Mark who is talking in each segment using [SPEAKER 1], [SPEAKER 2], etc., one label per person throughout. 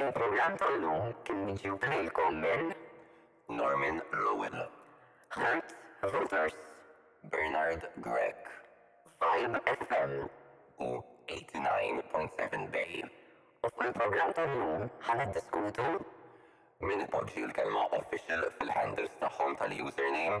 [SPEAKER 1] Il-programm tal-lum kien miġjub lilkom minn.
[SPEAKER 2] Norman Rowan.
[SPEAKER 1] Ħadd Voters.
[SPEAKER 2] Bernard Grech.
[SPEAKER 1] Vibe FM
[SPEAKER 2] u 89.7 Bay.
[SPEAKER 1] U fuq il-programm tal-lum ħa niddiskutu.
[SPEAKER 2] Min ipoġġi l-kelma official fil-handles tagħhom tal-username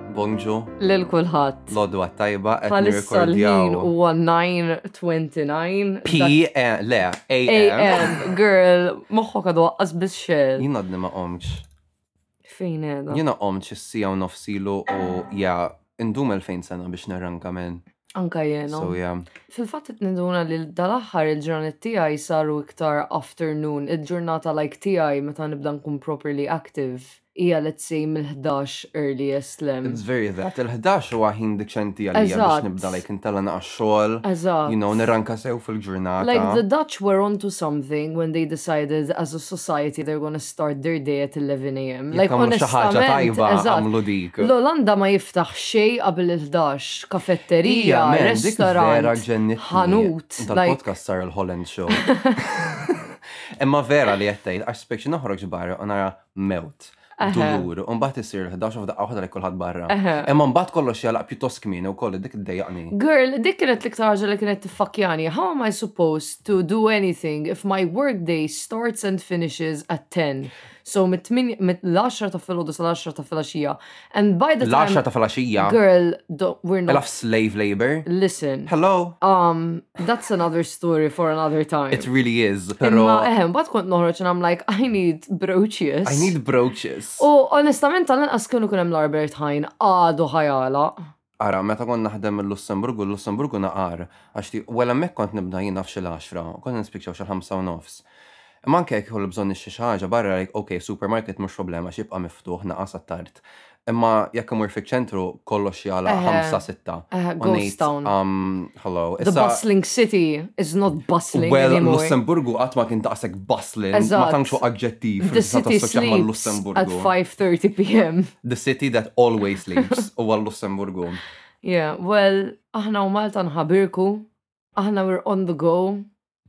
[SPEAKER 3] Bonġu.
[SPEAKER 4] Lil kulħadd.
[SPEAKER 3] Lodwa tajba qed nirrikordjaw.
[SPEAKER 4] Huwa 9:29.
[SPEAKER 3] P e, le AM.
[SPEAKER 4] Girl, moħħok għadu waqqas biss xejn.
[SPEAKER 3] Jien għadni ma qomx.
[SPEAKER 4] Fejn qiegħda?
[SPEAKER 3] Jiena qomx issija u nofsilu u ja indum 2000 sena biex nerranka minn.
[SPEAKER 4] Anka jena.
[SPEAKER 3] So, yeah.
[SPEAKER 4] Fil-fat t-niduna li dal-axħar il-ġranet tijaj saru iktar afternoon, il-ġurnata like tijaj meta nibda nkun properly active. Hija let's say mill-ħdax earliest lem.
[SPEAKER 3] It's very that. Il-ħdax huwa ħin diċenti għalija biex
[SPEAKER 4] Eżatt.
[SPEAKER 3] nibda like intella naqax xogħol.
[SPEAKER 4] Eżatt.
[SPEAKER 3] You know, nirranka sew fil-ġurnata.
[SPEAKER 4] Like the Dutch were onto something when they decided as a society they're gonna start their day at 11 a.m.
[SPEAKER 3] Jekk Like għamlu xi ħaġa
[SPEAKER 4] onestament,
[SPEAKER 3] tajba,
[SPEAKER 4] eżatt.
[SPEAKER 3] għamlu dik.
[SPEAKER 4] L-Olanda ma jiftaħ xej qabel il-11, kafetterija,
[SPEAKER 3] Ija, man, dik vera
[SPEAKER 4] restaurant,
[SPEAKER 3] ġennitni.
[SPEAKER 4] ħanut, like-
[SPEAKER 3] Dal-podcast sar il-Holland Show. Imma vera li qed tgħid, għax speċi noħroġ barra u nara mewt, dulur, u mbagħad isir 11 f'daqqa waħda li kulħadd barra. Imma mbagħad kollox jalaq pjuttost kmieni wkoll dik iddejjaqni.
[SPEAKER 4] Girl, dik kienet l-iktar ħaġa li kienet tiffakkjani. How am I supposed to do anything if my work day starts and finishes at 10? So mit-8 mit-10 ta' filgħodu sal-10 ta' filgħaxija. And by the time...
[SPEAKER 3] l ta' flaxija.
[SPEAKER 4] Girl, we're not...
[SPEAKER 3] Elaf slave labor.
[SPEAKER 4] Listen.
[SPEAKER 3] Hello.
[SPEAKER 4] Um, that's another story for another time.
[SPEAKER 3] It really is, pero...
[SPEAKER 4] Imma, ehem, bat kont noħroċ and I'm like, I need brooches.
[SPEAKER 3] I need brooches.
[SPEAKER 4] U onestament, tal-inqas kienu kunem l-Albert Hajn għadu ħajala.
[SPEAKER 3] Ara, meta kont naħdem il-Lussemburgu, il-Lussemburgu naqar, għax ti, well hemmhekk kont nibda jien naf xi l-għaxra, u konna nispiċċaw xi l-ħamsa u nofs. Imma anke jekk jkolli bżonn nixtri xi ħaġa barra like ok, supermarket mhux problema għax jibqa' miftuħ naqas għat-tard. Imma jekk imur fiċ-ċentru kollox jagħlaq
[SPEAKER 4] ħamsa sitta. U
[SPEAKER 3] ngħid, Hello.
[SPEAKER 4] The bustling city is not bustling
[SPEAKER 3] well,
[SPEAKER 4] anymore.
[SPEAKER 3] Lussemburgu qatt ma kien daqshekk bustling, ma tantx fuq aġġettiv
[SPEAKER 4] The city sleeps at 5:30 p.m.
[SPEAKER 3] The city that always sleeps huwa Lussemburgu.
[SPEAKER 4] Yeah, well, aħna u Malta nħabirku, aħna we're on the go.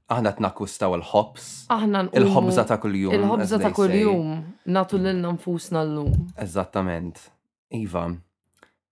[SPEAKER 3] Aħna t-nakkustaw il-ħobs.
[SPEAKER 4] Aħna
[SPEAKER 3] il-ħobza ta' kull-jum.
[SPEAKER 4] Il-ħobza ta' kull-jum, natu l-nfusna l-lum.
[SPEAKER 3] Eżattament. Iva,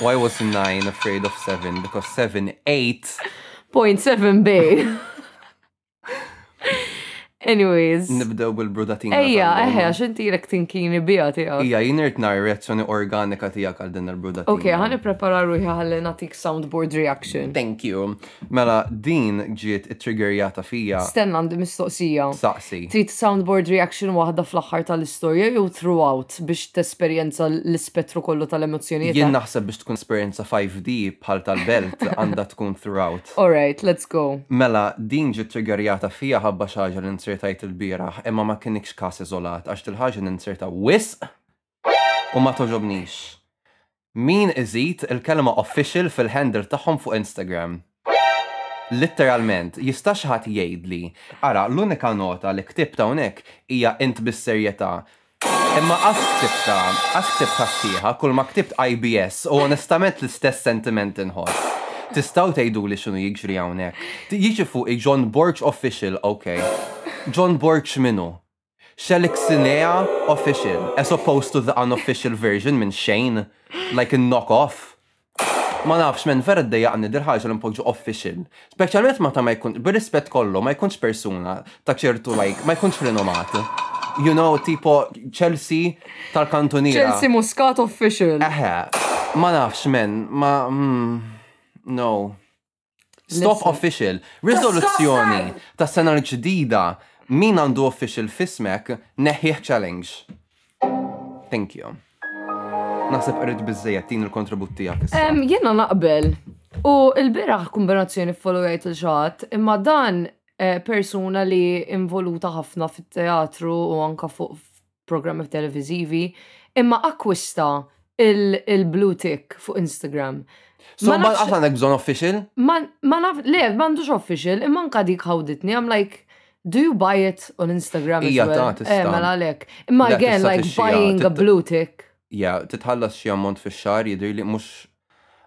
[SPEAKER 4] Why was
[SPEAKER 3] 9 afraid of 7? Because 7, 8.
[SPEAKER 4] Point 7 bay. Anyways.
[SPEAKER 3] Nibdew bil-brudatina.
[SPEAKER 4] Ejja, eħe, għax inti jrek tinkini bija tijak.
[SPEAKER 3] Ija, jinirt nar reazzjoni organika tijak għal din il-brudatina.
[SPEAKER 4] Ok, ħani prepara ruħi ħalli natik soundboard reaction.
[SPEAKER 3] Thank you. Mela din ġiet ittriggerjata fija.
[SPEAKER 4] Stenna għandi mistoqsija.
[SPEAKER 3] Saqsi.
[SPEAKER 4] Trid soundboard reaction waħda fl-aħħar tal-istorja jew throughout biex tesperjenza l-ispettru kollu tal-emozzjonijiet?
[SPEAKER 3] Jien naħseb biex tkun esperjenza 5D bħal tal-belt għandha tkun throughout.
[SPEAKER 4] Alright, let's go.
[SPEAKER 3] Mela din ġiet triggerjata fija ħabba xi ħaġa li nzirtajt ilbieraħ imma ma kinitx każ iżolat għax dil-ħaġa ninzirta wisq U ma togħġobnix. Min iżid il-kelma official fil-handle tagħhom fuq Instagram? Litteralment, jista' xi ħadd jgħidli, ara l-unika nota li ktibt hawnhekk hija int bis-serjetà. Imma qatt ktibtha, qatt ktibtha sħiħa, kulma ktibt IBS u onestament l-istess sentiment inħoss. Tistgħu tgħiduli x'inhu jiġri hawnhekk? Jiġi fuqi John Borg Official, ok. John Borg x'minhu? Xelixinea official, as opposed to the unofficial version minn xejn, like a knock off. Ma nafx men vera ddejjaqni dil ħaġa li npoġġu official. Speċjalment meta ma jkun, bir-rispett kollu, ma jkunx persuna ta' ċertu like, ma jkunx rinomat. You know, tipo Chelsea tal-kantuniera.
[SPEAKER 4] Chelsea Muscat official.
[SPEAKER 3] Eħe, ma nafx men, ma mm, no. Stop official. Risoluzzjoni ta' sena l-ġdida min għandu official fismek neħħieħ challenge. Thank you. Naħseb qrid biżejjed tin il-kontribut tiegħek issa.
[SPEAKER 4] Em, Jiena naqbel. U l-biraħ kombinazzjoni followajt il xaħat, imma dan eh, persuna li involuta ħafna fit-teatru u anka fuq programmi televizivi, imma akkwista il-blue tick fuq Instagram.
[SPEAKER 3] So,
[SPEAKER 4] ma nafx
[SPEAKER 3] għandek bżon official?
[SPEAKER 4] Ma naf, le, ma għandux official, imma nka dik ħawditni, I'm like, do you buy it on Instagram?
[SPEAKER 3] Ija ta' tista.
[SPEAKER 4] Eh, mela għalek. Imma again, like buying a blue tick.
[SPEAKER 3] Ja, titħallas xie ammont fi xar, jidri li mux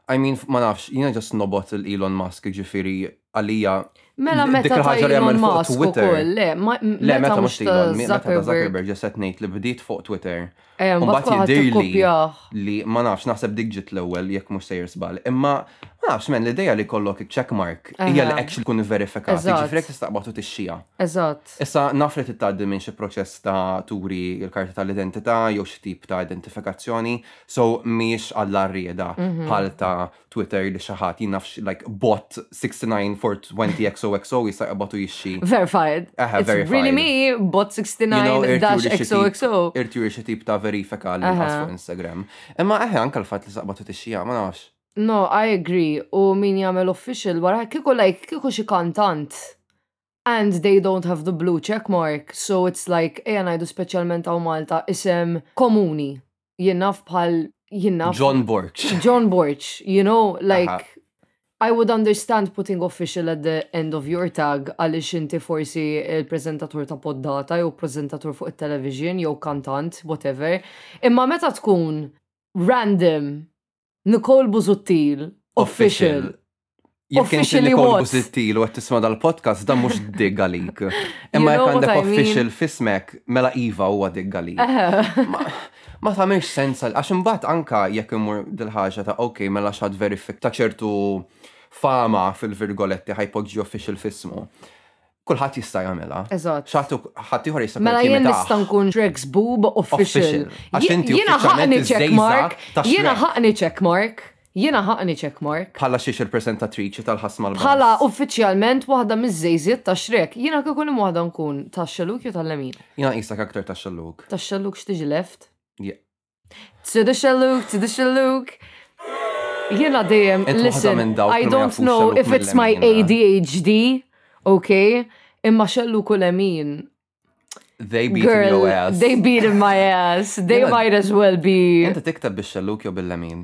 [SPEAKER 3] I mean, ma nafx, jina ġast nobot l-Elon Musk ġifiri għalija.
[SPEAKER 4] Mela meta ta'
[SPEAKER 3] ħagġa li għamil fuq Twitter.
[SPEAKER 4] Le,
[SPEAKER 3] le, meta mux Elon, meta ta'
[SPEAKER 4] Zuckerberg
[SPEAKER 3] ġaset nejt li bdiet fuq Twitter.
[SPEAKER 4] Eh, Mbatt
[SPEAKER 3] jidirli li ma nafx, naħseb dik ġit l-ewel, jek mux sejr sbal. Imma, ma nafx, men l-ideja li kollok checkmark, hija li actually kun verifikat, ġifiri t-istaqbatu t-xija.
[SPEAKER 4] Eżat.
[SPEAKER 3] Issa nafret t-taddi minn xie proċess ta' turi il-karta tal-identità, jew xie tip ta' identifikazzjoni, So mhijiex alla
[SPEAKER 4] rrieda
[SPEAKER 3] bħal ta' Twitter li xi ħadd jien nafx like bot 69 for 20 XOXO jista' jqbad u jixxi.
[SPEAKER 4] Verified.
[SPEAKER 3] Aha,
[SPEAKER 4] It's
[SPEAKER 3] verified.
[SPEAKER 4] Really me, bot 69 dash XOXO.
[SPEAKER 3] Irti juri xi tip ta' verifika li nqas fuq Instagram. Imma eħe anke l-fatt li saqbad u tixxija, ma nafx.
[SPEAKER 4] No, I agree. U min jagħmel official wara kieku like kieku xi kantant and they don't have the blue check mark so it's like ejja ngħidu speċjalment hawn Malta isem komuni jien naf bħal jien naf
[SPEAKER 3] John Borg.
[SPEAKER 4] John Borg, you know, like
[SPEAKER 3] Aha.
[SPEAKER 4] I would understand putting official at the end of your tag għaliex inti forsi il-prezentatur ta' poddata jew prezentatur fuq it-television jew kantant, whatever. Imma meta tkun random Nicole Busuttil, official.
[SPEAKER 3] Jekk inti
[SPEAKER 4] Officially
[SPEAKER 3] Nicole
[SPEAKER 4] what?
[SPEAKER 3] Busittil u qed tisma' dal-podcast dan mhux dig għalik. Imma jekk know
[SPEAKER 4] what
[SPEAKER 3] għandek
[SPEAKER 4] I mean.
[SPEAKER 3] official fismek, mela iva huwa dig għalik. Ma- Ma tagħmilx sens għal- għax imbagħad anka jekk imur dil-ħaġa ta' ok mela xad verifik ta' ċertu fama fil-virgoletti ħajpoġġi official fismu. kulħadd jista' jagħmilha.
[SPEAKER 4] Eżatt.
[SPEAKER 3] Xatu ħadd ieħor jista'
[SPEAKER 4] Mela jien nista' nkun Drex Boob official. Jiena ħaqni check mark. Jiena ħaqni check mark. Jiena ħaqni check mark.
[SPEAKER 3] Bħala xiex il-presentatriċi tal-ħasma l
[SPEAKER 4] Bħala uffiċjalment waħda miż-żejżiet ta' Shrek. Jiena kieku li waħda nkun ta' xelluk jew tal-lemin.
[SPEAKER 3] Jiena qisek aktar ta' xelluk.
[SPEAKER 4] Ta' xelluk x'tiġi left? Tsidix il-luk, tsidix il-luk. Jena dejjem, listen, I don't know if it's my ADHD, ok, imma xellu kulemin.
[SPEAKER 3] They beat
[SPEAKER 4] Girl, your
[SPEAKER 3] ass.
[SPEAKER 4] They beat in my ass. They might as well be.
[SPEAKER 3] Inta tiktab
[SPEAKER 4] biex xelluk jo bil-lemin.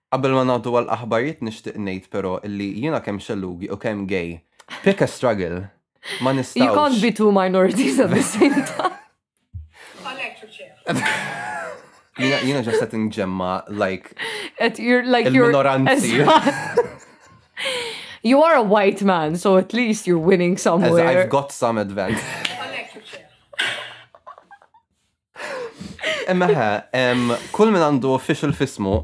[SPEAKER 3] Qabel ma ngħaddu għal aħbarijiet nixtieq ngħid però illi jiena kemm xellugi u kemm gay, pick a struggle, ma nistgħux.
[SPEAKER 4] You can't be two minorities at the same time.
[SPEAKER 3] Għalhekk ġibt xejn. Jiena ġast
[SPEAKER 4] qed inġemma like
[SPEAKER 3] il-minoranzi.
[SPEAKER 4] You are a white man, so at least you're winning somewhere.
[SPEAKER 3] I've got some advantage. Imma ħe, kull min għandu official fismu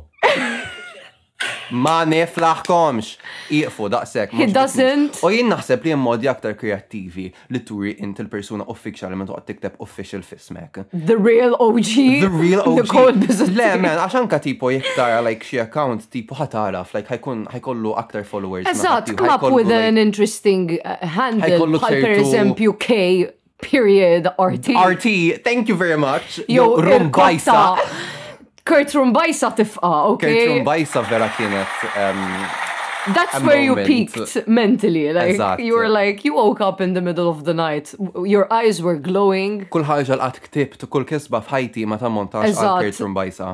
[SPEAKER 3] ma niflaħkomx. Iqfu daqsek.
[SPEAKER 4] He doesn't.
[SPEAKER 3] U jien naħseb li modi aktar kreattivi li turi int il-persuna uffiċjali minn toqgħod tikteb official fismek.
[SPEAKER 4] The real OG.
[SPEAKER 3] The real OG. Le, men, għax anka tipo jekk tara like xi account tipo ħataraf, like ħajkun ħajkollu aktar followers.
[SPEAKER 4] Eżatt, come up with an interesting uh, handle.
[SPEAKER 3] Ħajkollu
[SPEAKER 4] per eżempju K Period, RT.
[SPEAKER 3] RT, thank you very much.
[SPEAKER 4] Jew
[SPEAKER 3] rumbajsa.
[SPEAKER 4] Kurt rumbajsa tifqa,
[SPEAKER 3] ok?
[SPEAKER 4] Kurt
[SPEAKER 3] rumbajsa vera kienet. Um,
[SPEAKER 4] That's where you peaked mentally. Like
[SPEAKER 3] exactly.
[SPEAKER 4] you were like you woke up in the middle of the night. Your eyes were glowing.
[SPEAKER 3] Kull ħaġa l-qatt ktibt, kull kisba f'ħajti ma tammontax għal
[SPEAKER 4] Kurt
[SPEAKER 3] rumbajsa.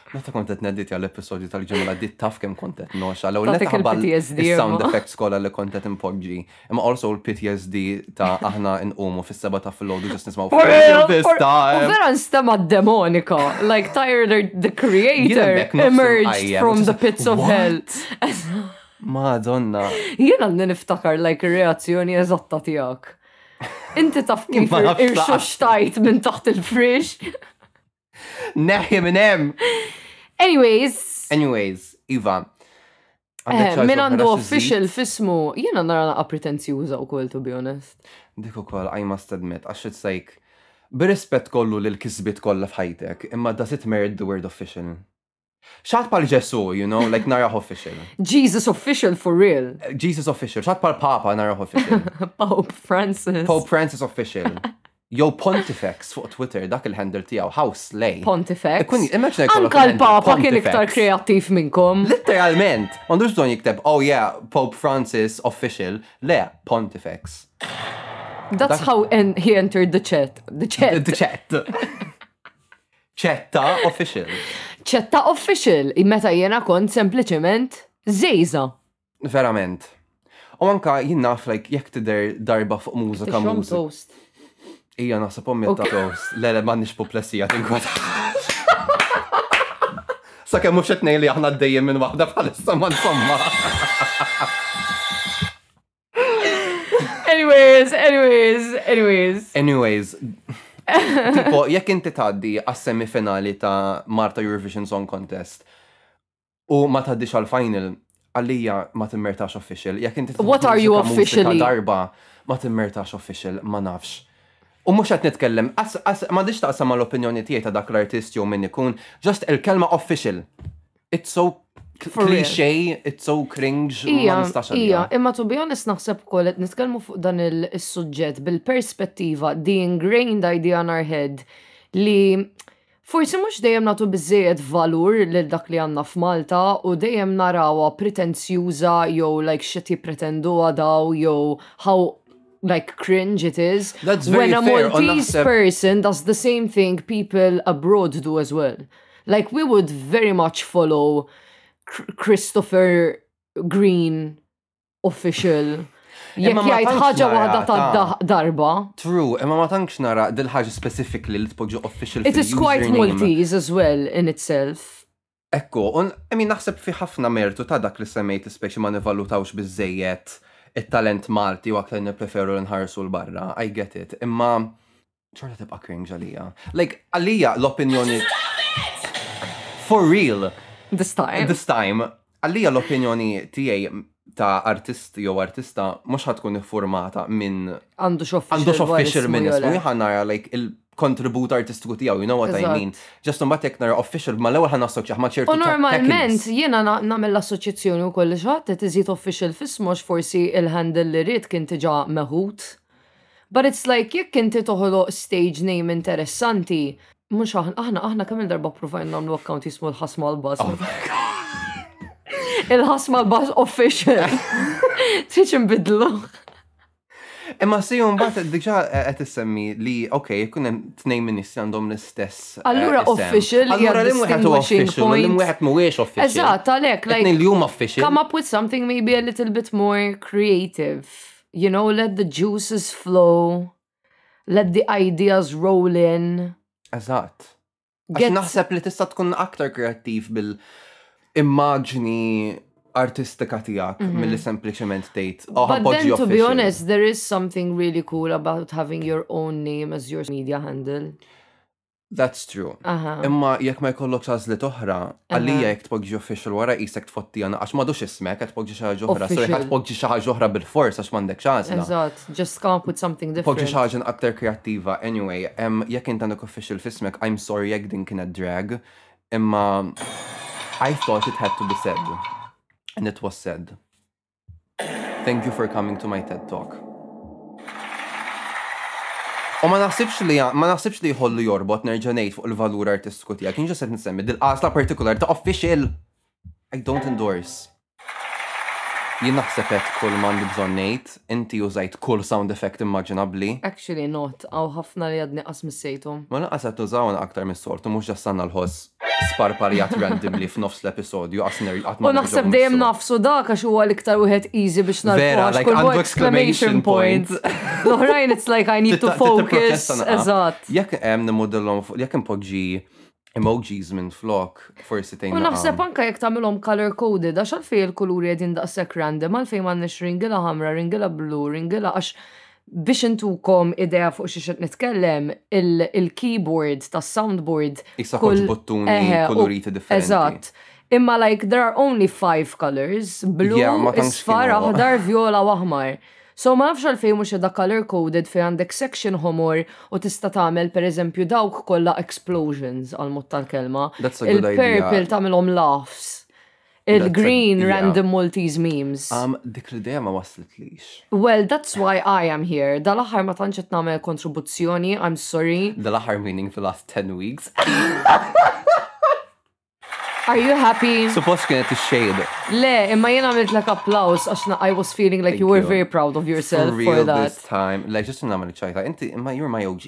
[SPEAKER 3] Meta
[SPEAKER 4] kont qed nedit għal
[SPEAKER 3] episodju tal-ġimgħa għaddiet taf kemm kont qed noxa. L-ewwel Tafek netta
[SPEAKER 4] ħabal il-PTSD,
[SPEAKER 3] is-sound
[SPEAKER 4] imma.
[SPEAKER 3] effects kollha li kont qed impoġġi. Imma also l-PTSD ta' aħna nqumu fis-seba ta' filgħodu ġust nismgħu
[SPEAKER 4] For real,
[SPEAKER 3] this
[SPEAKER 4] for- U
[SPEAKER 3] time.
[SPEAKER 4] vera nstema demonika, like Tyler the
[SPEAKER 3] Jiena creator hemmhekk nofs
[SPEAKER 4] emerged
[SPEAKER 3] imqajjem,
[SPEAKER 4] from
[SPEAKER 3] just
[SPEAKER 4] the like, pits of
[SPEAKER 3] "What?"
[SPEAKER 4] hell.
[SPEAKER 3] Madonna.
[SPEAKER 4] Jiena għandi niftakar like ir-reazzjoni eżatta tiegħek. Inti taf kif
[SPEAKER 3] Ma nafx
[SPEAKER 4] irxu
[SPEAKER 3] laqas.
[SPEAKER 4] xtajt minn taħt il-frix?
[SPEAKER 3] Neħħi minn hemm.
[SPEAKER 4] Anyways.
[SPEAKER 3] Anyways, Iva.
[SPEAKER 4] Eh, min għandu official fismu, jena nara naqa pretenzjuża u kol, to be honest.
[SPEAKER 3] Dik u kol, I must admit, għax it's like, b'rispett kollu li l-kisbit kollha f'ħajtek, imma does it merit the word official? Xat pal Ġesu, you know, like naraħ official.
[SPEAKER 4] Jesus official for real.
[SPEAKER 3] Jesus official, xat pal Papa naraħ official.
[SPEAKER 4] Pope Francis.
[SPEAKER 3] Pope Francis official. Jow Pontifex fuq Twitter dak il-handle tiegħu House Lay.
[SPEAKER 4] Pontifex.
[SPEAKER 3] Kun immaġina jkollok.
[SPEAKER 4] Anka l-Papa kien iktar kreattiv minnkom.
[SPEAKER 3] Literalment, m'għandux bżonn jikteb, oh yeah, Pope Francis official, le Pontifex.
[SPEAKER 4] That's how en he entered the chat. The chat.
[SPEAKER 3] The chat. Ċetta official.
[SPEAKER 4] ċetta official, meta jena kont sempliciment zejza.
[SPEAKER 3] Verament. U anka jien naf like jekk tidher darba fuq mużika mużika. Ija naħseb ommi ta' toast. Le le m'għandix puplessija tinkwet. Sa kemm mhux qed li aħna dejjem minn waħda bħalissa ma insomma.
[SPEAKER 4] Anyways, anyways, anyways.
[SPEAKER 3] Anyways, tipo, jekk inti tgħaddi għas-semi finali ta' Marta Eurovision Song Contest u ma tgħaddix għal-final, għalija ma timmertax official. Jekk inti
[SPEAKER 4] What are you officially?
[SPEAKER 3] darba ma timmertax official, ma nafx. U mhux qed nitkellem, m'għandix taqsam mal-opinjoni tiegħi ta' dak l-artist jew min ikun, just il-kelma official. It's so cliché, it's so cringe, ma nistax
[SPEAKER 4] Ija, imma to be honest naħseb ukoll qed nitkellmu fuq dan il-suġġett bil-perspettiva the ingrained idea in our head li forsi mhux dejjem nagħtu biżejjed valur lil dak li għandna f'Malta u dejjem narawha pretenzjuża jew like xi tippretenduha daw jew how like cringe it is.
[SPEAKER 3] That's very
[SPEAKER 4] when a Maltese person does the same thing people abroad do as well. Like we would very much follow Christopher Green official. Jekk jgħid ħaġa waħda ta' darba.
[SPEAKER 3] True, imma ma tantx nara dil-ħaġa specifically li tpoġġu official.
[SPEAKER 4] It is quite Maltese as well in itself.
[SPEAKER 3] Hekk hu, u I mean naħseb fi ħafna mertu ta' dak li semmejt li speċi ma nivvalutawx biżżejjed it-talent Malti u aktar nippreferu li nħarsu 'l barra, I get it, imma xorta tibqa' cringe għalija. Like, għalija l-opinjoni For real!
[SPEAKER 4] This time.
[SPEAKER 3] This time. Għalija l-opinjoni tiegħi ta' artist jew artista mhux ħad tkun iffurmata
[SPEAKER 4] minn Għandux
[SPEAKER 3] għandux official
[SPEAKER 4] official
[SPEAKER 3] minn ismu
[SPEAKER 4] jien
[SPEAKER 3] ħan nara like il-kontribut artistiku tiegħu, you know what I
[SPEAKER 4] Eżatt.
[SPEAKER 3] mean. Ġest imbagħad jekk nara official ma l-ewwel ħan assoċjah ma' ċertu
[SPEAKER 4] U ta' normalment
[SPEAKER 3] techniques.
[SPEAKER 4] jiena na- nagħmel l-assoċjazzjoni wkoll li xi ħadd qed iżid official f'ismu għax forsi l-handle li ried kien diġà meħud. But it's like jekk inti toħloq stage name interessanti, mhux aħna aħna kemm darba provajna nagħmlu account jismu l-ħasma l-bass.
[SPEAKER 3] Oh
[SPEAKER 4] il-ħasma l-bass official. Tridx inbidlu.
[SPEAKER 3] Imma si jum bat diġa eh, qed issemmi li ok, jkun hemm tnejn ministri għandhom l-istess. Eh,
[SPEAKER 4] Allura official.
[SPEAKER 3] Allura li mwieħed huwa official, li mwieħed mhuwiex official.
[SPEAKER 4] Eżatt, għalhekk like.
[SPEAKER 3] Li huma official.
[SPEAKER 4] Come up with something maybe a little bit more creative. you know, let the juices flow, let the ideas roll in.
[SPEAKER 3] Eżatt. Għax naħseb li tista' tkun aktar kreattiv bil- immaġni artistika tijak mm -hmm. mill-li sempliciment tejt. Oh,
[SPEAKER 4] But then, to be honest, there is something really cool about having your own name as your media handle.
[SPEAKER 3] That's true. Imma jekk ma jkollok għażliet oħra, għalija jekk tpoġġi official wara jisek tfotti għana għax m'għadux ismek qed tpoġġi xi ħaġa oħra, so jekk tpoġġi xi ħaġa oħra bil-fors għax m'għandek x'għażla.
[SPEAKER 4] Eżatt, just come up with something different.
[SPEAKER 3] Poġġi
[SPEAKER 4] xi
[SPEAKER 3] ħaġa aktar kreattiva. Anyway, jekk int għandek official fismek, I'm sorry jekk din kienet drag, imma I thought it had to be said. And it was said. Thank you for coming to my TED Talk. U ma naħsibx li ma naħsibx li jħollu jorbot nerġa' ngħid fuq il-valur artistiku tiegħek. Jien ġesed nsemmi dil-qasla partikolari ta' official. I don't endorse. Jien naħseb qed kull m'għandi bżonn ngħid, inti użajt kull sound effect immaġinabbli.
[SPEAKER 4] Actually not, hawn ħafna li għadni qas missejthom.
[SPEAKER 3] Ma lanqas qed tużawna aktar mis-soltu mhux ġassanna l-ħoss. sparparjat randomly f'nofs l-episodju għas ner għatma.
[SPEAKER 4] U naħseb dejjem nafsu dak għax huwa l-iktar wieħed easy biex narfu.
[SPEAKER 3] Vera, like għandu exclamation point.
[SPEAKER 4] L-oħrajn it's like I need to focus. Eżatt.
[SPEAKER 3] Jekk hemm nimodellhom fuq jekk impoġġi emojis minn flok, forsi tejn.
[SPEAKER 4] U naħseb anka jekk tagħmilhom color coded, għax għalfej il-kuluri qegħdin daqshekk random, għalfej m'għandniex ringila ħamra, ringila blu, ringila għax Biex intukom idea fuq xiex qed nitkellem, il-keyboard tas-soundboard.
[SPEAKER 3] Issa
[SPEAKER 4] kollox buttuni
[SPEAKER 3] kuluriti differenti.
[SPEAKER 4] Eżatt. Imma like there are only five colors,
[SPEAKER 3] blu,
[SPEAKER 4] isfar, aħdar, vjola u aħmar. So ma nafx għalfejn mhux qiegħda color coded fejn għandek section ħomor u tista' tagħmel pereżempju dawk kollha explosions għall-mod tal-kelma. Il-purple tagħmilhom laughs. Il-green random Maltese memes.
[SPEAKER 3] Għam, dik l-ideja ma waslitlix.
[SPEAKER 4] Well, that's why I am here. Dal-aħħar ma tantx qed nagħmel kontribuzzjoni, I'm sorry.
[SPEAKER 3] Dal-aħħar meaning the last 10 weeks.
[SPEAKER 4] Are you happy?
[SPEAKER 3] Suppost kienet ix-xejn.
[SPEAKER 4] Le, imma jien għamilt lek applaus għax I was feeling like you were very proud of yourself
[SPEAKER 3] for,
[SPEAKER 4] for that.
[SPEAKER 3] This time, le, ġust nagħmel ċajta, inti imma you're my OG.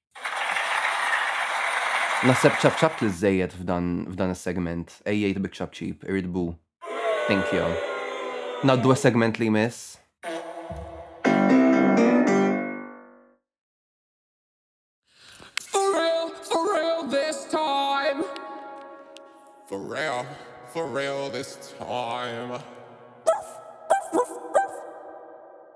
[SPEAKER 5] Naħseb
[SPEAKER 4] ċapċapt li
[SPEAKER 3] żżejjed f'dan is-segment. Għejjejt bi ċapċip, irrid bu. Thank you. Ngħaddu għas-segment li jmiss.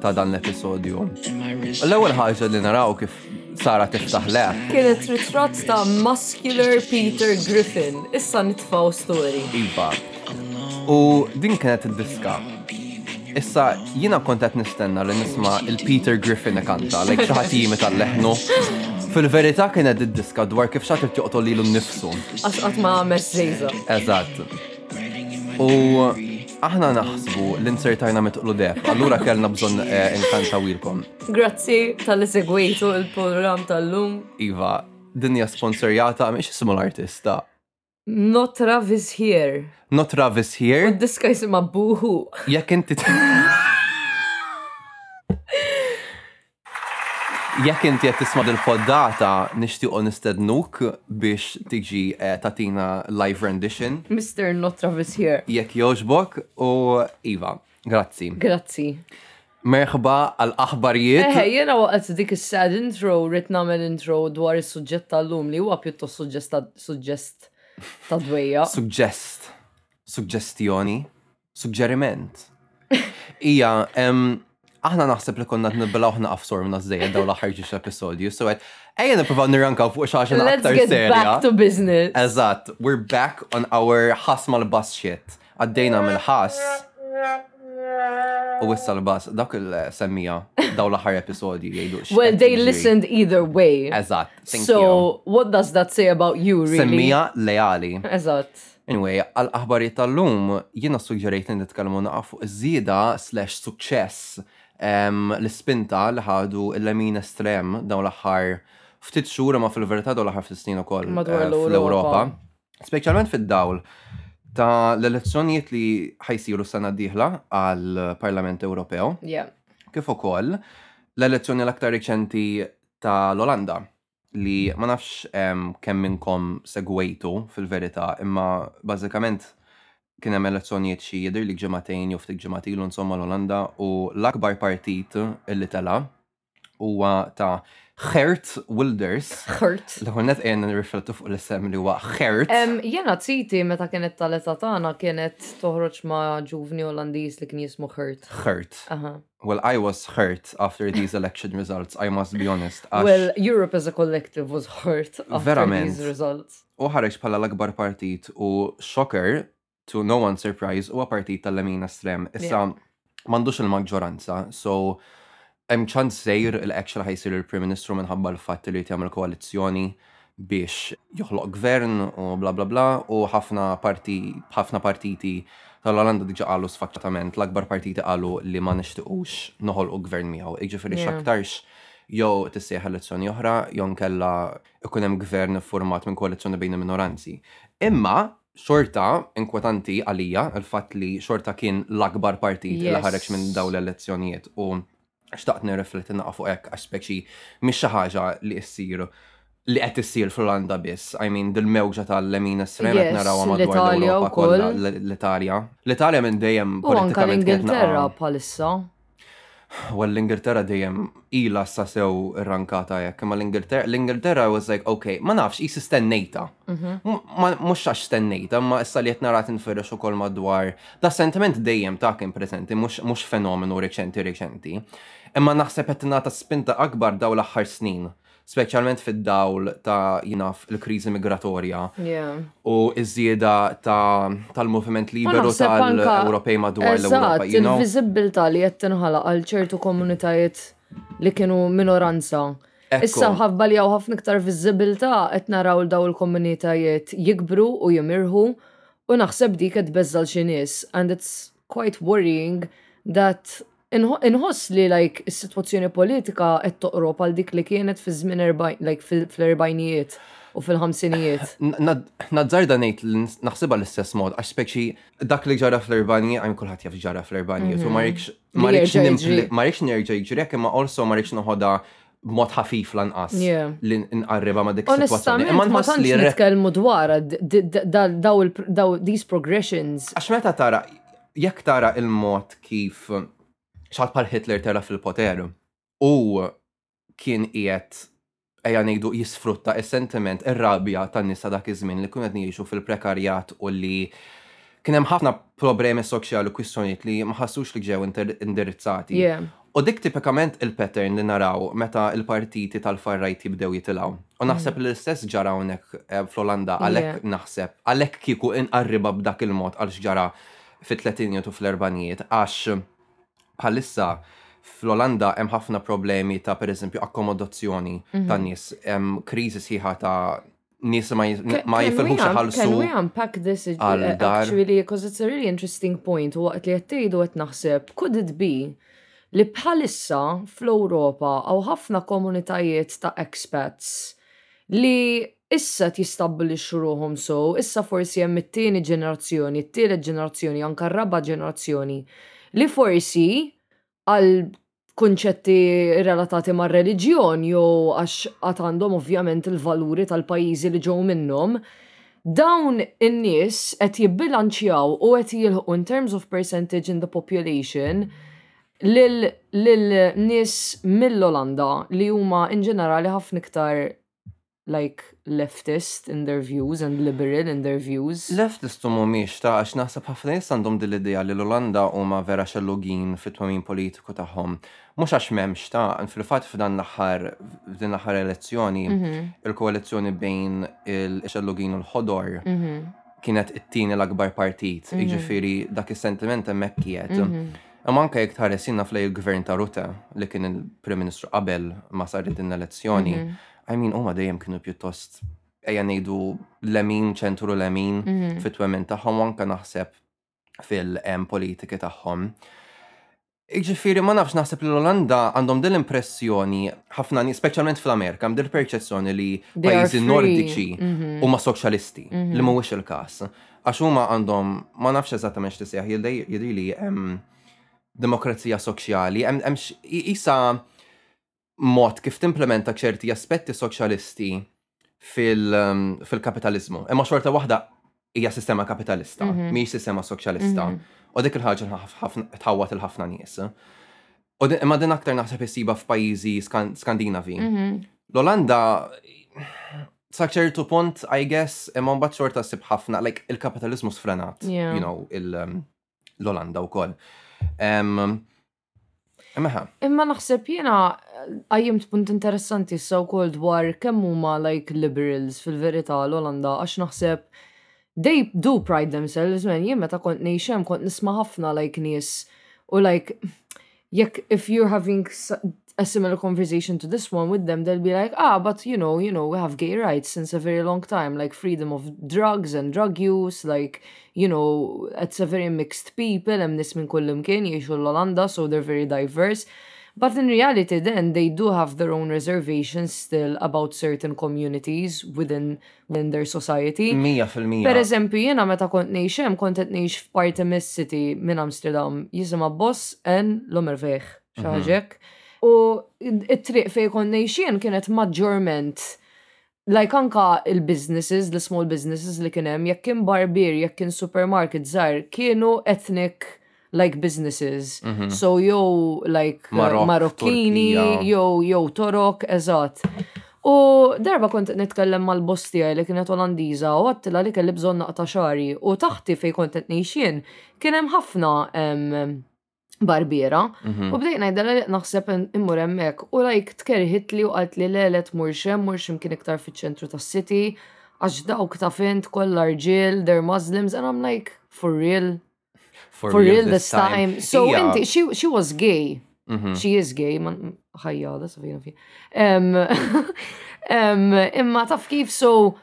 [SPEAKER 3] ta' dan l-episodju. L-ewwel ħaġa li naraw kif Sara tiftaħ le.
[SPEAKER 4] Kienet ritratt ta' muscular Peter Griffin, issa nitfaw story.
[SPEAKER 3] Iva. U din kienet id-diska. Issa jina kontet nistenna li nisma il-Peter Griffin kanta, like xaħat jimi tal-leħnu. Fil-verità kienet id-diska dwar kif xaħat joqtol lilu nnifsu.
[SPEAKER 4] Għax qatt ma għamet zejza.
[SPEAKER 3] Eżatt. U aħna naħsbu l-insertajna mitqlu deb, allura kellna bżon eh, inkanta wilkom.
[SPEAKER 4] Grazzi tal-li segwejtu il-program tal-lum.
[SPEAKER 3] Iva, dinja sponsorjata miex ismu l-artista.
[SPEAKER 4] Not Travis here.
[SPEAKER 3] Not Travis here.
[SPEAKER 4] U diska jisima buhu.
[SPEAKER 3] Jek inti. Jekk inti qed tisma' din il-poddata, nixtiequ nistednuk biex tiġi tagħtina live rendition.
[SPEAKER 4] Mister Not Travis Here.
[SPEAKER 3] Jekk jogħġbok u iva, grazzi.
[SPEAKER 4] Grazzi.
[SPEAKER 3] Merħba għal aħbarijiet.
[SPEAKER 4] Eħe, jiena waqgħet dik is-sad intro rrid nagħmel intro dwar is-suġġett tal-lum li huwa pjuttost suġġest ta' dwejja.
[SPEAKER 3] Suġġest. Suġġestjoni. Suġġeriment. Ija, aħna naħseb li konna t-nibla uħna għafsor minna z-zejja daw l-axar ġiġ episodju, so għed, ejja niprofaw nirranka fuq xaxin aktar serja.
[SPEAKER 4] Let's get back to business.
[SPEAKER 3] Eżat, we're back on our ħas mal-bass shit. Għaddejna mill-ħas. U issa l-bass, dak il-semmija, daw l-axar episodju jgħidu.
[SPEAKER 4] Well, they listened either way.
[SPEAKER 3] Eżat.
[SPEAKER 4] So, what does that say about you, really?
[SPEAKER 3] Semmija leali.
[SPEAKER 4] Eżat.
[SPEAKER 3] Anyway, għal aħbarijiet tal-lum, jiena suġġerejt li nitkellmu naqaf fuq iż-żieda slash suċċess ehm, l-ispinta li ħadu l-lemin estrem dawn l-aħħar ftit xhur ma fil-verità dawn l-aħħar ftit snin ukoll eh, fl-Ewropa. Speċjalment fid-dawl ta' l-elezzjonijiet li ħajsiru s-sena d-dieħla għal Parlament
[SPEAKER 4] Ewropew.
[SPEAKER 3] Kif ukoll l-elezzjoni l-aktar reċenti ta' l-Olanda. li ma nafx kemm minnkom segwejtu fil-verità, imma bażikament kien hemm elezzjonijiet xi jidhirli ġimagħtejn jew ftit ġimgħat ilu insomma l-Olanda u l-akbar partit li tela' huwa ta' Geert Wilders.
[SPEAKER 4] Geert.
[SPEAKER 3] L-ewwel net ejja nirriflettu fuq l-isem li huwa
[SPEAKER 4] Geert. Jiena titi meta kienet tal-età tagħna kienet toħroġ ma' ġuvni Olandiż li kien jismu
[SPEAKER 3] Geert.
[SPEAKER 4] Geert.
[SPEAKER 3] Well, I was hurt after these election results, I must be honest. Għax
[SPEAKER 4] Well, Europe as a collective was hurt after
[SPEAKER 3] Verament.
[SPEAKER 4] these results.
[SPEAKER 3] u ħareġ bħala l-akbar partit u shocker to no one surprise huwa partit tal-lemin estrem. Issa m'għandux il-maġġoranza, so hemm ċans sejr il-action ħajsir il-Prim Ministru minħabba l-fatt li jrid jagħmel koalizzjoni biex joħloq gvern u bla bla bla u ħafna parti ħafna partiti tal-Olanda diġa qalu sfaċċatament l-akbar partiti qalu li ma nixtiqux noħolqu gvern miegħu. Jiġifieri x'aktarx jew tissejjaħ elezzjoni oħra jew nkella ikun hemm gvern iffurmat minn koalizzjoni bejn il-minoranzi. Imma xorta inkwetanti għalija l-fatt li xorta kien l-akbar partit li ħareġ minn dawn l-elezzjonijiet u Xtaqt nirrifletti naqa' fuq hekk għax speċi mhix xi ħaġa li issir li qed issir fl-Olanda biss. I mean, dil-mewġa tal-lemin estrem qed narawha madwar l-Ewropa kollha, l-Italja. L-Italja minn dejjem politikament kienet Ingilterra
[SPEAKER 4] bħalissa.
[SPEAKER 3] Well, l-Ingilterra dejjem ila sa sew irrankata hekk, imma l-Ingilterra, l-Ingilterra was like, okay, ma nafx, jisi stennejta. Mhm. Mhux għax stennejta, imma issa li qed nara tinfirex ukoll madwar Da sentiment dejjem ta' kien preżenti mhux fenomenu reċenti reċenti, imma naħseb qed tingħata spinta akbar daw l-aħħar snin, speċjalment fid-dawl ta' jinaf il-kriżi migratorja u iż-żieda tal-moviment liberu tal-Ewropej madwar l-Ewropa.
[SPEAKER 4] Il-viżibbiltà li qed tinħalaq għal ċertu komunitajiet li kienu minoranza. Issa ħabba li hawn ħafna iktar viżibbiltà qed naraw daw il-komunitajiet jikbru u jimirħu U naħseb dik qed beżżal xi nies and it's quite worrying that inħoss li like is-sitwazzjoni politika qed toqrob għal dik li kienet fi żmien like fl-erbajnijiet u fil-ħamsinijiet.
[SPEAKER 3] Nazzarda ngħid li naħsibha l-istess mod għax speċi dak li ġara fl-erbanijiet għajm kulħadd jaf ġara fl-erbanijiet u ma
[SPEAKER 4] mhm. rikx ma
[SPEAKER 3] rikx nerġa' jiġri hekk imma also ma rikx noħodha b'mod ħafif lanqas li nqarriba ma' dik situazzjoni. Imma nħoss li
[SPEAKER 4] nitkellmu dwar daw these progressions.
[SPEAKER 3] Għax meta tara jekk tara il-mod kif xal pal Hitler tela fil-poter u kien qiegħed eja nejdu jisfrutta il-sentiment, il-rabja tan nisa dak iż-żmien li kunet jiexu fil-prekarjat u li Kien hemm ħafna problemi soċjali u kwistjonijiet li ma ħassux li ġew indirizzati. U dik tipikament il-pattern li naraw meta l-partiti tal-far-right jibdew jitilgħu. U naħseb li l-istess ġara hawnhekk fl-Olanda għalhekk naħseb, għalhekk kieku inqarribha b'dak il-mod għal x'ġara fit-tletinijiet u fl-erbanijiet għax bħalissa fl-Olanda hemm ħafna problemi ta' pereżempju akkomodazzjoni tan-nies, hemm kriżi sħiħa ta' nis ma jifilħux ħalsu.
[SPEAKER 4] Can we unpack this actually, because it's a really interesting point, u waqt li jattejdu għet naħseb, could it be li bħalissa fl-Europa għaw ħafna komunitajiet ta' expats li issa tistabli xruħom so, issa forsi hemm it-tieni ġenerazzjoni, it-tielet ġenerazzjoni, anka raba ġenerazzjoni, li forsi għal kunċetti relatati mar-reliġjon jew għax għad għandhom ovvjament il-valuri tal-pajjiżi li ġew minnhom, dawn in-nies qed jibbilanċjaw u qed jilħqu in terms of percentage in the population lil nies mill-Olanda li huma in ġenerali ħafna iktar like leftist in their views and liberal in their views.
[SPEAKER 3] Leftist u mhumiex ta' għax naħseb ħafna nies għandhom din l-idea li l-Olanda huma vera xellugin fit-twemmin politiku tagħhom. Mhux għax m'hemmx ta' fil-fatt f'dan l-aħħar f'din l-aħħar elezzjoni mhm. il-koalizzjoni bejn il-xellugin u l-ħodor mhm. kienet it-tieni l-akbar partit, mhm. jiġifieri dak is-sentiment hemmhekk qiegħed. Imma anke jekk tħares jinna fl il-gvern ta' Ruta li kien il-Prim Ministru qabel ma sar din l-elezzjoni I mean, huma dejjem kienu pjuttost ejja ngħidu lemin, ċentru lemin mhm. fit-twemmin tagħhom anke naħseb fil-politiki tagħhom. Iġifiri, ma nafx naħseb li l-Olanda għandhom din l-impressjoni, ħafna, specialment fl-Amerika, għam din perċezzjoni li pajjiżi nordiċi
[SPEAKER 4] mhm.
[SPEAKER 3] u ma soċjalisti, mhm. li mhuwiex il-kas. Għax huma għandhom, ma nafx eżattament x'tisejħ, jidri li demokrazija soċjali, hemm isa mod kif timplementa ċerti aspetti soċjalisti fil-kapitalizmu. Ehm, Imma xorta waħda hija sistema kapitalista, mhm. mhijiex sistema soċjalista. Mhm. U dik il-ħaġa tħawwat il-ħafna nies. U imma din aktar naħseb issiba f'pajjiżi Skandinavi. Mhm. L-Olanda sa ċertu punt, I guess, imma mbagħad xorta sib ħafna, like il-kapitalizmu sfrenat, you know, um, l-Olanda wkoll. Imma
[SPEAKER 4] Imma naħseb jiena għajjimt punt interessanti issa wkoll dwar kemm huma like liberals fil-verità l-Olanda għax naħseb they do pride themselves man jien meta kont ngħix kont nisma' ħafna like nies u like jekk if you're having a similar conversation to this one with them they'll be like ah but you know you know we have gay rights since a very long time like freedom of drugs and drug use like you know, it's a very mixed people, hemm nies minn kullimkien jgħixu l-Olanda, so they're very diverse. But in reality then they do have their own reservations still about certain communities within, within their society.
[SPEAKER 3] Mija fil-mija.
[SPEAKER 4] Per eżempju, jiena meta kont ngħix hemm kont qed ngħix f'parti mis-city minn Amsterdam jisimha Boss en Lomerveeg, xi mhm. ħaġek. U it-triq fejn kont ngħix jien kienet maġġorment like anka il-businesses, l-small businesses li kien hemm, jekk kien barbier, jekk kien supermarket żgħar, kienu ethnic like businesses. Mm -hmm. So jew like uh, Marokkini, jew jew Torok, eżatt. U darba kont nitkellem mal-boss tiegħi li kienet Olandiża u għattila li kelli bżonn naqta' xari u taħti fejn kont qed ngħixien kien hemm ħafna barbiera mhm. u bdejt ngħidha li naħseb immur hemmhekk u lajk tkerħit li u qalt li le le tmur xem mur xem kien iktar fiċ-ċentru tas-city għax dawk ta' fint kollha rġiel they're Muslims and I'm like for real for, for real this time. time. So
[SPEAKER 3] yeah.
[SPEAKER 4] inti she she was gay. Mm -hmm. She is gay, man ħajja da safina fi. Imma taf kif so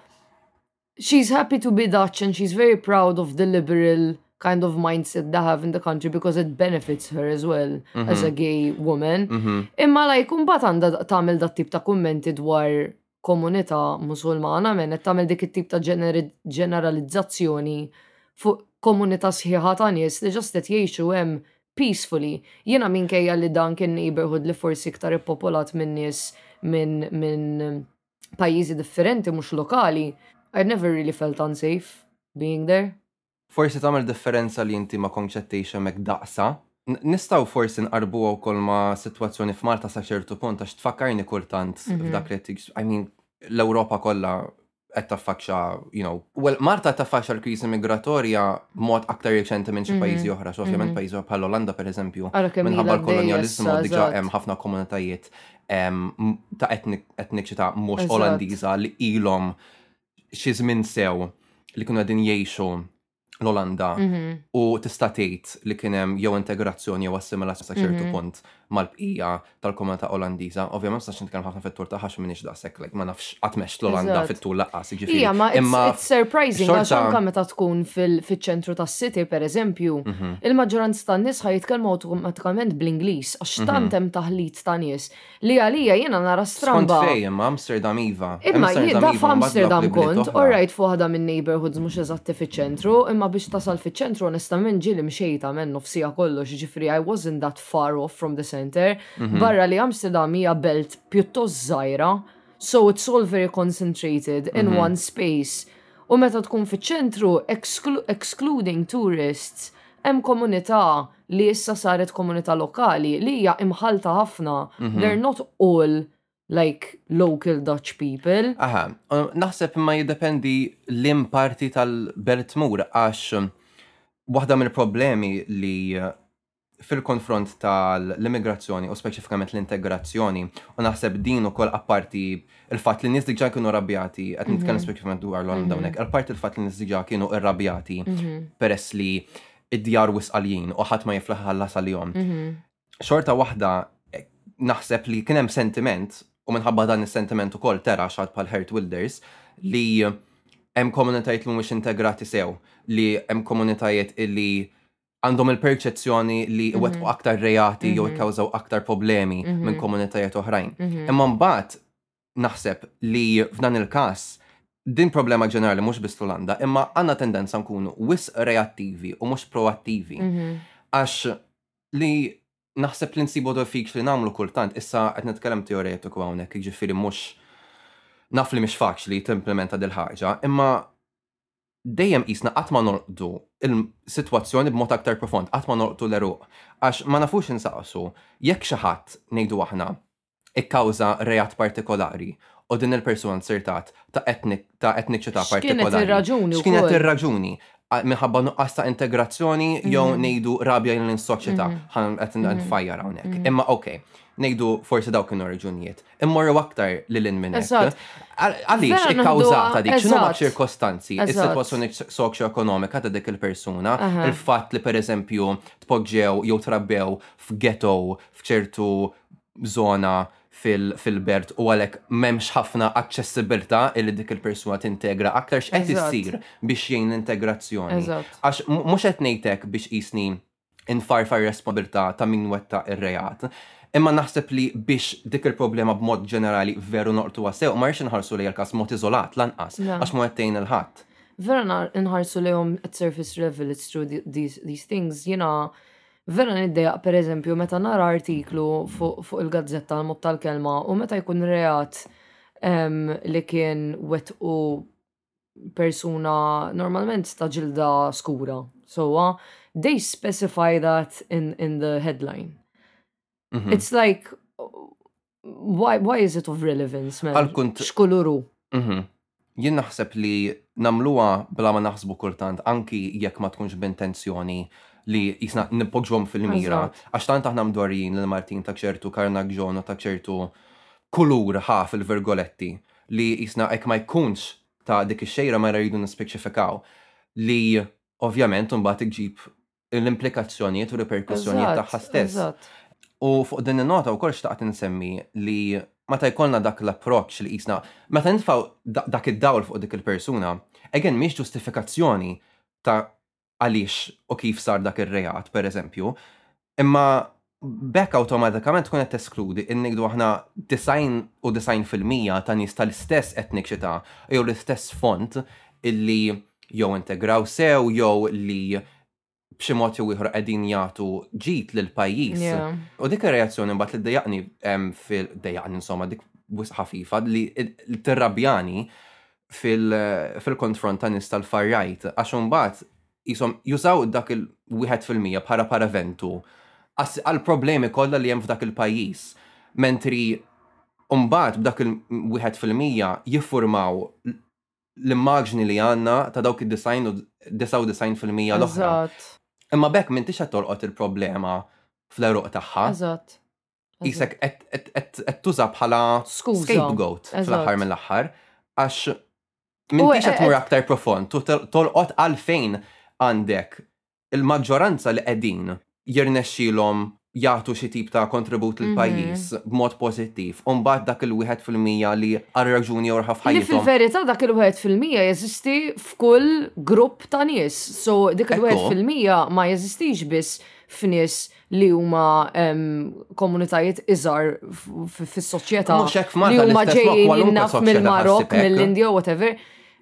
[SPEAKER 4] she's happy to be Dutch and she's very proud of the liberal kind of mindset they have in the country because it benefits her as well mm -hmm. as a gay woman. Mm -hmm. Imma like kumbat għandha tagħmel dat tip ta' kummenti dwar komunità musulmana minn qed tagħmel dik it-tip ta' ġeneralizzazzjoni fuq komunità sħiħa ta' nies li ġast qed jgħixu hemm peacefully. Jiena minkejja li dan kien neighborhood li forsi iktar ippopolat minn nies minn pajjiżi differenti mhux lokali, I never really felt unsafe being there.
[SPEAKER 3] Forsi tagħmel differenza li inti ma kontx qed tgħix hemmhekk daqsha. Nistgħu forsi nqarbuha wkoll ma' sitwazzjoni f'Malta sa ċertu punt għax tfakkarni kultant f'dak li qed I mean, l-Ewropa kollha qed taffaċċa, you know, well, Malta qed taffaċċa l-kriżi migratorja b'mod aktar reċenti minn xi mhm. pajjiżi oħra, so ovvjament mhm. pajjiżi bħal Olanda pereżempju, minħabba
[SPEAKER 4] l-kolonjaliżmu
[SPEAKER 3] diġà hemm ħafna komunitajiet ta' etniċità mhux Olandiża li ilhom xi żmien sew li kienu qegħdin jgħixu l-Olanda mhm. u tista' tgħid li kien hemm jew integrazzjoni jew assimilazzjoni sa ċertu mhm. punt mal-bqija tal-komunità Olandiża. Ovvjament sa xint kemm ħafna fettur ta' ħax minix daqshekk like ma nafx qatt mex l-Olanda fit-tul laqqas, jiġifieri.
[SPEAKER 4] Ija, ma it's surprising għax anka meta tkun fil-ċentru tas-city, per eżempju,
[SPEAKER 3] mhm.
[SPEAKER 4] il-maġġoranza tan-nies ħaj jitkellmu awtomatikament bl-Ingliż għax
[SPEAKER 3] mhm.
[SPEAKER 4] tant hemm taħlit ta' nies li għalija jiena nara stramba.
[SPEAKER 3] Kont fejjem Amsterdam iva.
[SPEAKER 4] Imma da f'Amsterdam kont, orrajt fuq waħda minn neighborhoods mhux eżatti fiċ-ċentru, imma biex tasal fiċ-ċentru onestament ġieli mxejta minn nofsija kollox, ġifri I wasn't that far off from the center.
[SPEAKER 3] Mhm.
[SPEAKER 4] Barra li Amsterdam hija belt pjuttost żgħira So it's all very concentrated in
[SPEAKER 3] mm -hmm.
[SPEAKER 4] one space. U meta tkun fiċ-ċentru, exclu excluding tourists, hemm komunità li issa saret komunità lokali li hija imħalta ħafna.
[SPEAKER 3] Mm -hmm.
[SPEAKER 4] They're not all like local Dutch people.
[SPEAKER 3] Aha, naħseb ma jiddependi l-im parti tal-belt mur għax waħda mill-problemi li fil-konfront tal-immigrazzjoni u speċifikament l-integrazzjoni u naħseb din ukoll apparti il-fatt li nies diġà kienu rabjati, qed mhm. nitkellem speċifikament dwar l-għalm mhm. dawnek, apparti il-fatt li nies diġà kienu irrabjati mhm. peress li id-djar wisqaljin u ħadd ma jiflaħ ħalla sal-jom. Xorta waħda eh, naħseb li kien hemm sentiment u minħabba dan is-sentiment ukoll tera xad bħal Hert Wilders li hemm komunitajiet li mhumiex integrati sew, li hemm komunitajiet illi għandhom il-perċezzjoni li mhm. iwettqu aktar reati jew mhm. ikkawżaw aktar problemi mhm. minn komunitajiet oħrajn. Imma mbagħad naħseb li f'dan il-każ din problema ġenerali mhux biss l-Olanda, imma għandna tendenza nkunu wis reattivi u mhux proattivi. Għax li naħseb li nsibu diffiċ li nagħmlu kultant, issa qed nitkellem teoretiku hawnhekk, jiġifieri mhux naf li mhix faċli timplementa dil-ħaġa, imma dejjem qisna qatt ma nolqtu l-sitwazzjoni b'mod aktar profond, qatt ma nolqtu l-għeruq, għax ma nafux insaqsu jekk xi ħadd, ngħidu aħna, ikkawża reat partikolari u din il-persuna nzertat ta' etniċità partikolari. X'kienet ir-raġuni
[SPEAKER 4] wkoll?
[SPEAKER 3] X'kienet ir-raġuni? Minħabba nuqqas ta' integrazzjoni jew ngħidu rabja lejn is-soċjetà? Ħa qed nfajjar hawnhekk. Imma okej, ngħidu forsi dawk kienu r-raġunijiet. immorru aktar li l-in minn hekk. Għaliex ikkawżata dik, xinu
[SPEAKER 4] ma'
[SPEAKER 3] ċirkostanzi, il-situazzjoni soċjo-ekonomika ta' dik il-persuna, il-fat li per eżempju tpoġġew jew trabbew f'ghetto f'ċertu zona fil-bert u għalek memx ħafna aċċessibilta illi dik il-persuna tintegra aktar x'qed issir biex jgħin l-integrazzjoni. Għax mhux qed ngħidlek biex jisni infarfar ir-responsabilità ta' min wettaq ir-reat. Imma naħseb li biex dik il-problema b'mod ġenerali veru noqtuha sew, ma rridx inħarsu lejha l-każ mod iżolat lanqas, għax ma qed il-ħadd.
[SPEAKER 4] Vera nħarsu lejhom at surface level it's true these things, jiena vera niddejjaq pereżempju meta nara artiklu fuq il-gazzetta għall-mod tal-kelma u meta jkun reat li kien wettqu persuna normalment ta' ġilda skura. So, uh, they specify that in, in the headline.
[SPEAKER 3] Mm -hmm.
[SPEAKER 4] It's like, why, why is it of relevance, man? Xkuluru.
[SPEAKER 3] Mm -hmm. Jien naħseb li namluwa bla ma naħsbu kultant, anki jekk ma tkunx b'intenzjoni li jisna nipoġġom fil-mira, għax tant aħna mdorjin l-Martin ta' ċertu karnagġon u ta' ċertu kulur ħaf il-virgoletti li qisna hekk ma jkunx ta' dik ix-xejra mela rridu nispeċifikaw, li ovvjament imbagħad iġġib l-implikazzjonijiet u
[SPEAKER 4] riperkussjonijiet
[SPEAKER 3] tagħha stess. U fuq din in-nota wkoll xtaqt insemmi li meta jkollna dak l-approċċ li qisna meta nitfgħu dak id-dawl fuq dik il-persuna, again mhix ġustifikazzjoni ta' għaliex u kif sar dak ir-reat, pereżempju, imma b'hekk awtomatikament tkun qed teskludi in ngħidu aħna 99 fil-mija ta' nies tal-istess etniċità jew l-istess fond illi jew integraw sew jew li b'xi mod jew ieħor qegħdin jagħtu ġid lil pajjiż. U dik ir-reazzjoni mbagħad li dejaqni fil-dejaqni insomma dik ħafifa li tirrabjani fil-konfront ta' nies tal-far right, għax imbagħad jisom jużaw dak il-wieħed fil-mija bħala paraventu għall-problemi kollha li hemm f'dak il-pajjiż. Mentri mbagħad b'dak il-wieħed fil-mija jiffurmaw l-immaġni li għandna ta' dawk id-design u 99 fil-mija l-oħra. Imma bekk m'intix qed tolqot il-problema fl-eruq tagħha.
[SPEAKER 4] Eżatt.
[SPEAKER 3] jisek qed tuża bħala scapegoat fl-aħħar mill-aħħar għax minn
[SPEAKER 4] tix
[SPEAKER 3] qed
[SPEAKER 4] mur
[SPEAKER 3] aktar profond u tolqot għalfejn għandek il-maġġoranza li qegħdin jirnexxilhom jagħtu xi tip ta' kontribut
[SPEAKER 4] lil
[SPEAKER 3] mhm. pajjiż b'mod pożittiv, u mbagħad dak il-wieħed fil-mija li għal raġuni orħa f'ħajjithom.
[SPEAKER 4] Fil-verità dak il-wieħed fil-mija jeżisti f'kull grupp ta' nies, so dik
[SPEAKER 3] il-wieħed
[SPEAKER 4] fil-mija ma jeżistix biss f'nies li huma komunitajiet iżgħar fis-soċjetà li huma ġejjin naf mill-Marok, mill-Indja, whatever.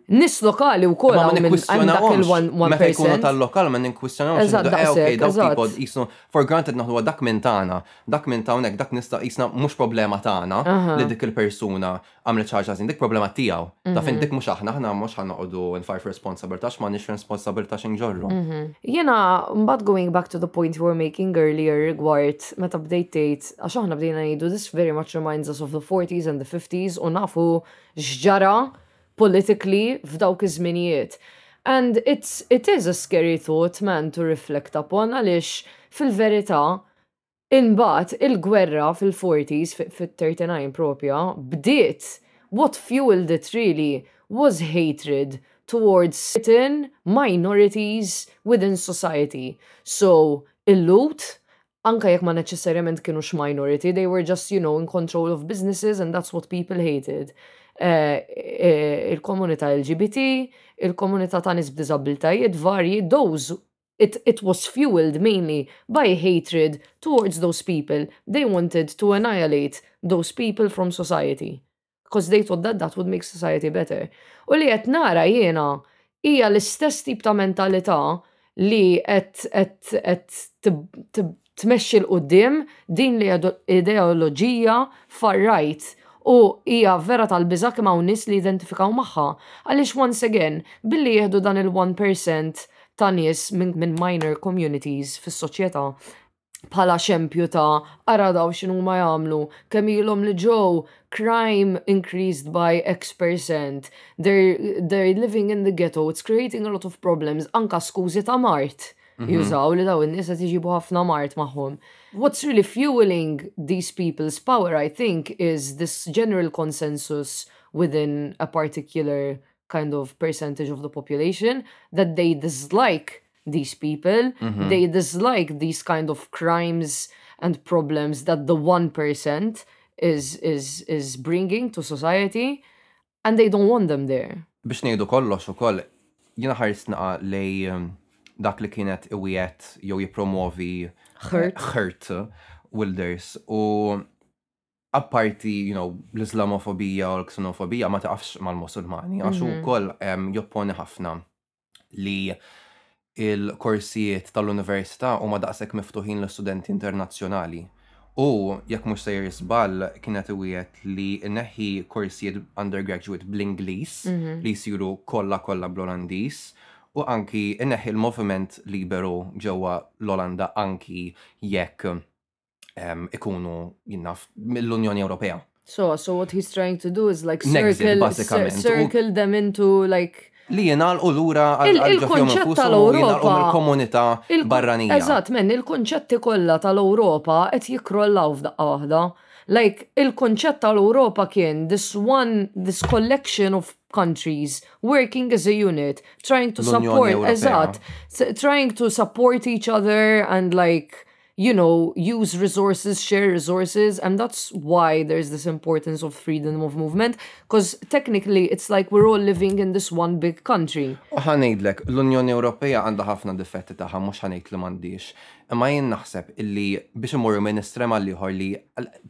[SPEAKER 4] Nis lokali u koll
[SPEAKER 3] għamil
[SPEAKER 4] dak il-one person.
[SPEAKER 3] Meta jkunu tal-lokal, ma ninkwistjonaw.
[SPEAKER 4] Eżatt,
[SPEAKER 3] eh, dawk jisnu, for granted naħdu dak minn tana, dak minn ta' unek, dak nista' jisna mux problema
[SPEAKER 4] tana
[SPEAKER 3] li dik il-persuna għamlet xi ħaġa dik problema tiegħu. Ta' fin mhm. dik mhux aħna aħna mhux ħan noqogħdu nfarf responsabilità x'ma nix responsabilità xi nġorru.
[SPEAKER 4] Mhm. Jiena mbagħad going back to the point you were making earlier rigward meta bdejt tgħid għax aħna bdejna ngħidu this very much reminds us of the 40s and the 50s u nafu x'ġara politically f'dawk iż-żminijiet. And it's, it is a scary thought, man, to reflect upon, għalix fil-verita, Imbagħad il-gwerra fil-forties, fit-39 proprja, bdiet, what fuelled it really was hatred towards certain minorities within society. So, il-Lhud, anke jekk ma neċessarjament kinux minority, they were just, you know, in control of businesses and that's what people hated. Il-komunità LGBT, il-komunità ta' nies b'diżabbiltajiet varji, those It it was fuelled mainly by hatred towards those people, they wanted to annihilate those people from society because they thought that that would make society better. U li qed nara jiena hija l-istess tip ta' mentalità li qed qed qed tmexxi 'l quddiem din l-ideoloġija far-right u hija vera tal-biża' kemm hawn nies li jidentifikaw magħha għaliex once again billi jieħdu dan il-one percent ta' nies minn minor communities fis-soċjetà bħala xempju ta' ara dawn x'inhuma jagħmlu kemm ilhom li ġew crime increased by X percent they're living in the ghetto it's creating a lot of problems anke skużi ta' mard. Mhm. jużaw li daw in nisa tiġibu ħafna mart magħhom. What's really fueling these people's power, I think, is this general consensus within a particular kind of percentage of the population that they dislike these people, mm-hmm. they dislike these kind of crimes and problems that the 1% is is is bringing to society And they don't want them there.
[SPEAKER 3] Biex ngħidu kollox ukoll, jiena ħarist naqa' lejn dak li kien qed iwiegħed jew
[SPEAKER 4] jippromwovi
[SPEAKER 3] Geert Wilders u apparti l-Iżlamofobija u l-ksenofobija ma taqafx mal-Musulmani għax hu wkoll jopponi ħafna li l-korsijiet tal-Università huma daqshekk miftuħin l-istudenti internazzjonali. Hu, jekk mhux sejjer żball, kien qed iwiegħed li jneħħi korsijiet undergraduate bl-Ingliż li jsiru kollha kollha bl-Olandiż u anki jneħħi l-moviment liberu ġewwa l-Olanda anki jekk ehm, ikunu jinnaf mill-Unjoni Ewropea.
[SPEAKER 4] So, so what he's trying to do is like circle, circle them into like
[SPEAKER 3] li jenal u l-ura
[SPEAKER 4] għal-konċett
[SPEAKER 3] tal-Europa.
[SPEAKER 4] Il-komunità
[SPEAKER 3] barranija.
[SPEAKER 4] Eżat, men, il-konċetti kollha tal-Europa qed jikrollaw f'daqqa waħda. Like, il-konċett tal-Europa kien this one, this collection of countries working as a unit, trying to support, eżat, trying to support each other and like you know, use resources, share resources, and that's why there's this importance of freedom of movement, because technically it's like we're all living in this one big country.
[SPEAKER 3] U ħanejdlek, l-Unjoni Ewropea għandha ħafna difetti taħħa, mhux ħanejd li m'għandix. Imma jien naħseb illi biex imorru minn estrema l-ieħor li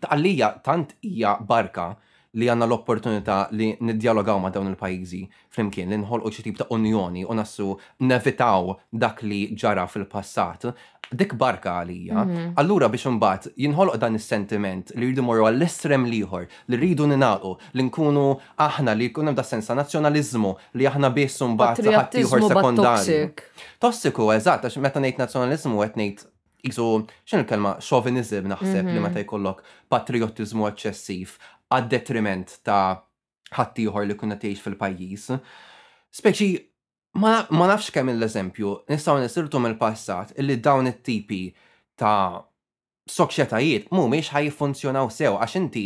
[SPEAKER 3] għalija tant hija barka li għandna l-opportunità li niddjalogaw ma' dawn il-pajjiżi flimkien, li nħolqu xi tip ta' unjoni u nassu nevitaw dak li ġara fil-passat, dik barka għalija. Allura biex imbagħad jinħoloq dan is-sentiment li rridu mmorru għall-estrem l-ieħor, li rridu ningħalqu, li nkunu aħna, li jkun hemm das-sens ta' nazzjonaliżmu li aħna biss u
[SPEAKER 4] mbagħad ħaddieħor
[SPEAKER 3] sekondarju.
[SPEAKER 4] Patriottiżmu bad-toxic.
[SPEAKER 3] Tossiku, eżatt, għax meta ngħid nazzjonaliżmu qed ngħid Isu, xinu l-kelma, xovinizm naħseb li mhm. meta jkollok patriotizmu eċċessiv għad-detriment ta' ħaddieħor li kuna tgħix fil-pajjiż. Speċi ma nafx kemm l-eżempju nistgħu nisirtu mill-passat illi dawn it-tipi ta' soċjetajiet mhumiex ħaj jiffunzjonaw sew għax inti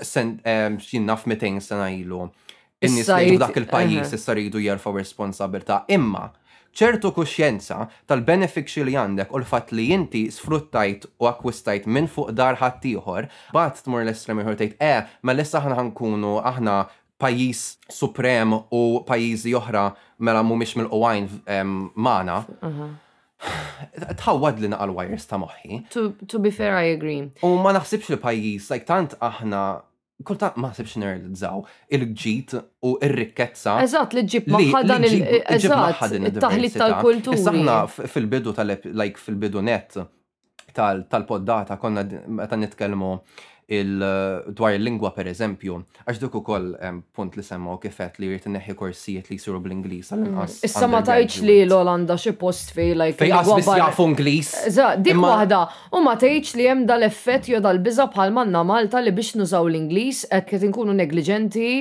[SPEAKER 3] x'jien naf 200 sena ilu. In-nies li f'dak il-pajjiż issa jridu jerfgħu responsabilità. Imma ċertu kuxjenza tal-benefiċċji li għandek u l-fatt li inti sfruttajt u akkwistajt minn fuq dar ħaddieħor, mbagħad tmur l-estrem ieħor tgħid, eh, mela issa aħna ħankunu aħna pajjiż suprem u pajjiżi oħra mela mhumiex milqugħin magħna. tħawad li naqal wires ta' moħħi.
[SPEAKER 4] To be fair, I agree.
[SPEAKER 3] U ma naħsibx li pajjiż, like tant aħna kultant ma naħsibx nirrealizzaw il-ġid u r-rikkezza.
[SPEAKER 4] Eżatt, li ġib maħħa dan
[SPEAKER 3] il-taħlit tal-kultura. Saħna fil-bidu tal-like fil-bidu net tal-poddata konna meta nitkellmu dwar il-lingwa per eżempju, għax dik ukoll punt li semmaw kifet li jrid neħi korsijiet li jsiru bl-Ingliż għal
[SPEAKER 4] inqas. Issa ma tajtx li l-Olanda xi post fej lajk.
[SPEAKER 3] Fej qas
[SPEAKER 4] biss
[SPEAKER 3] jafu Ingliż.
[SPEAKER 4] Dik waħda, u ma tgħidx li hemm dal-effett jew dal-biża' bħal manna Malta li biex nużaw l-Ingliż qed inkunu negliġenti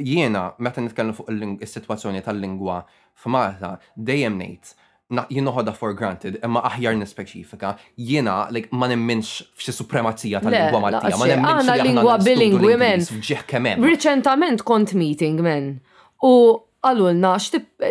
[SPEAKER 3] Jiena meta nitkellem fuq is-sitwazzjoni tal-lingwa f'Malta dejjem ngħid jien noħodha for granted imma aħjar nispeċifika jiena ma nemminx f'xi supremazija tal-lingwa Maltija, ma nemminx li
[SPEAKER 4] lingwa bilingwi men. Riċentament kont meeting men u għalulna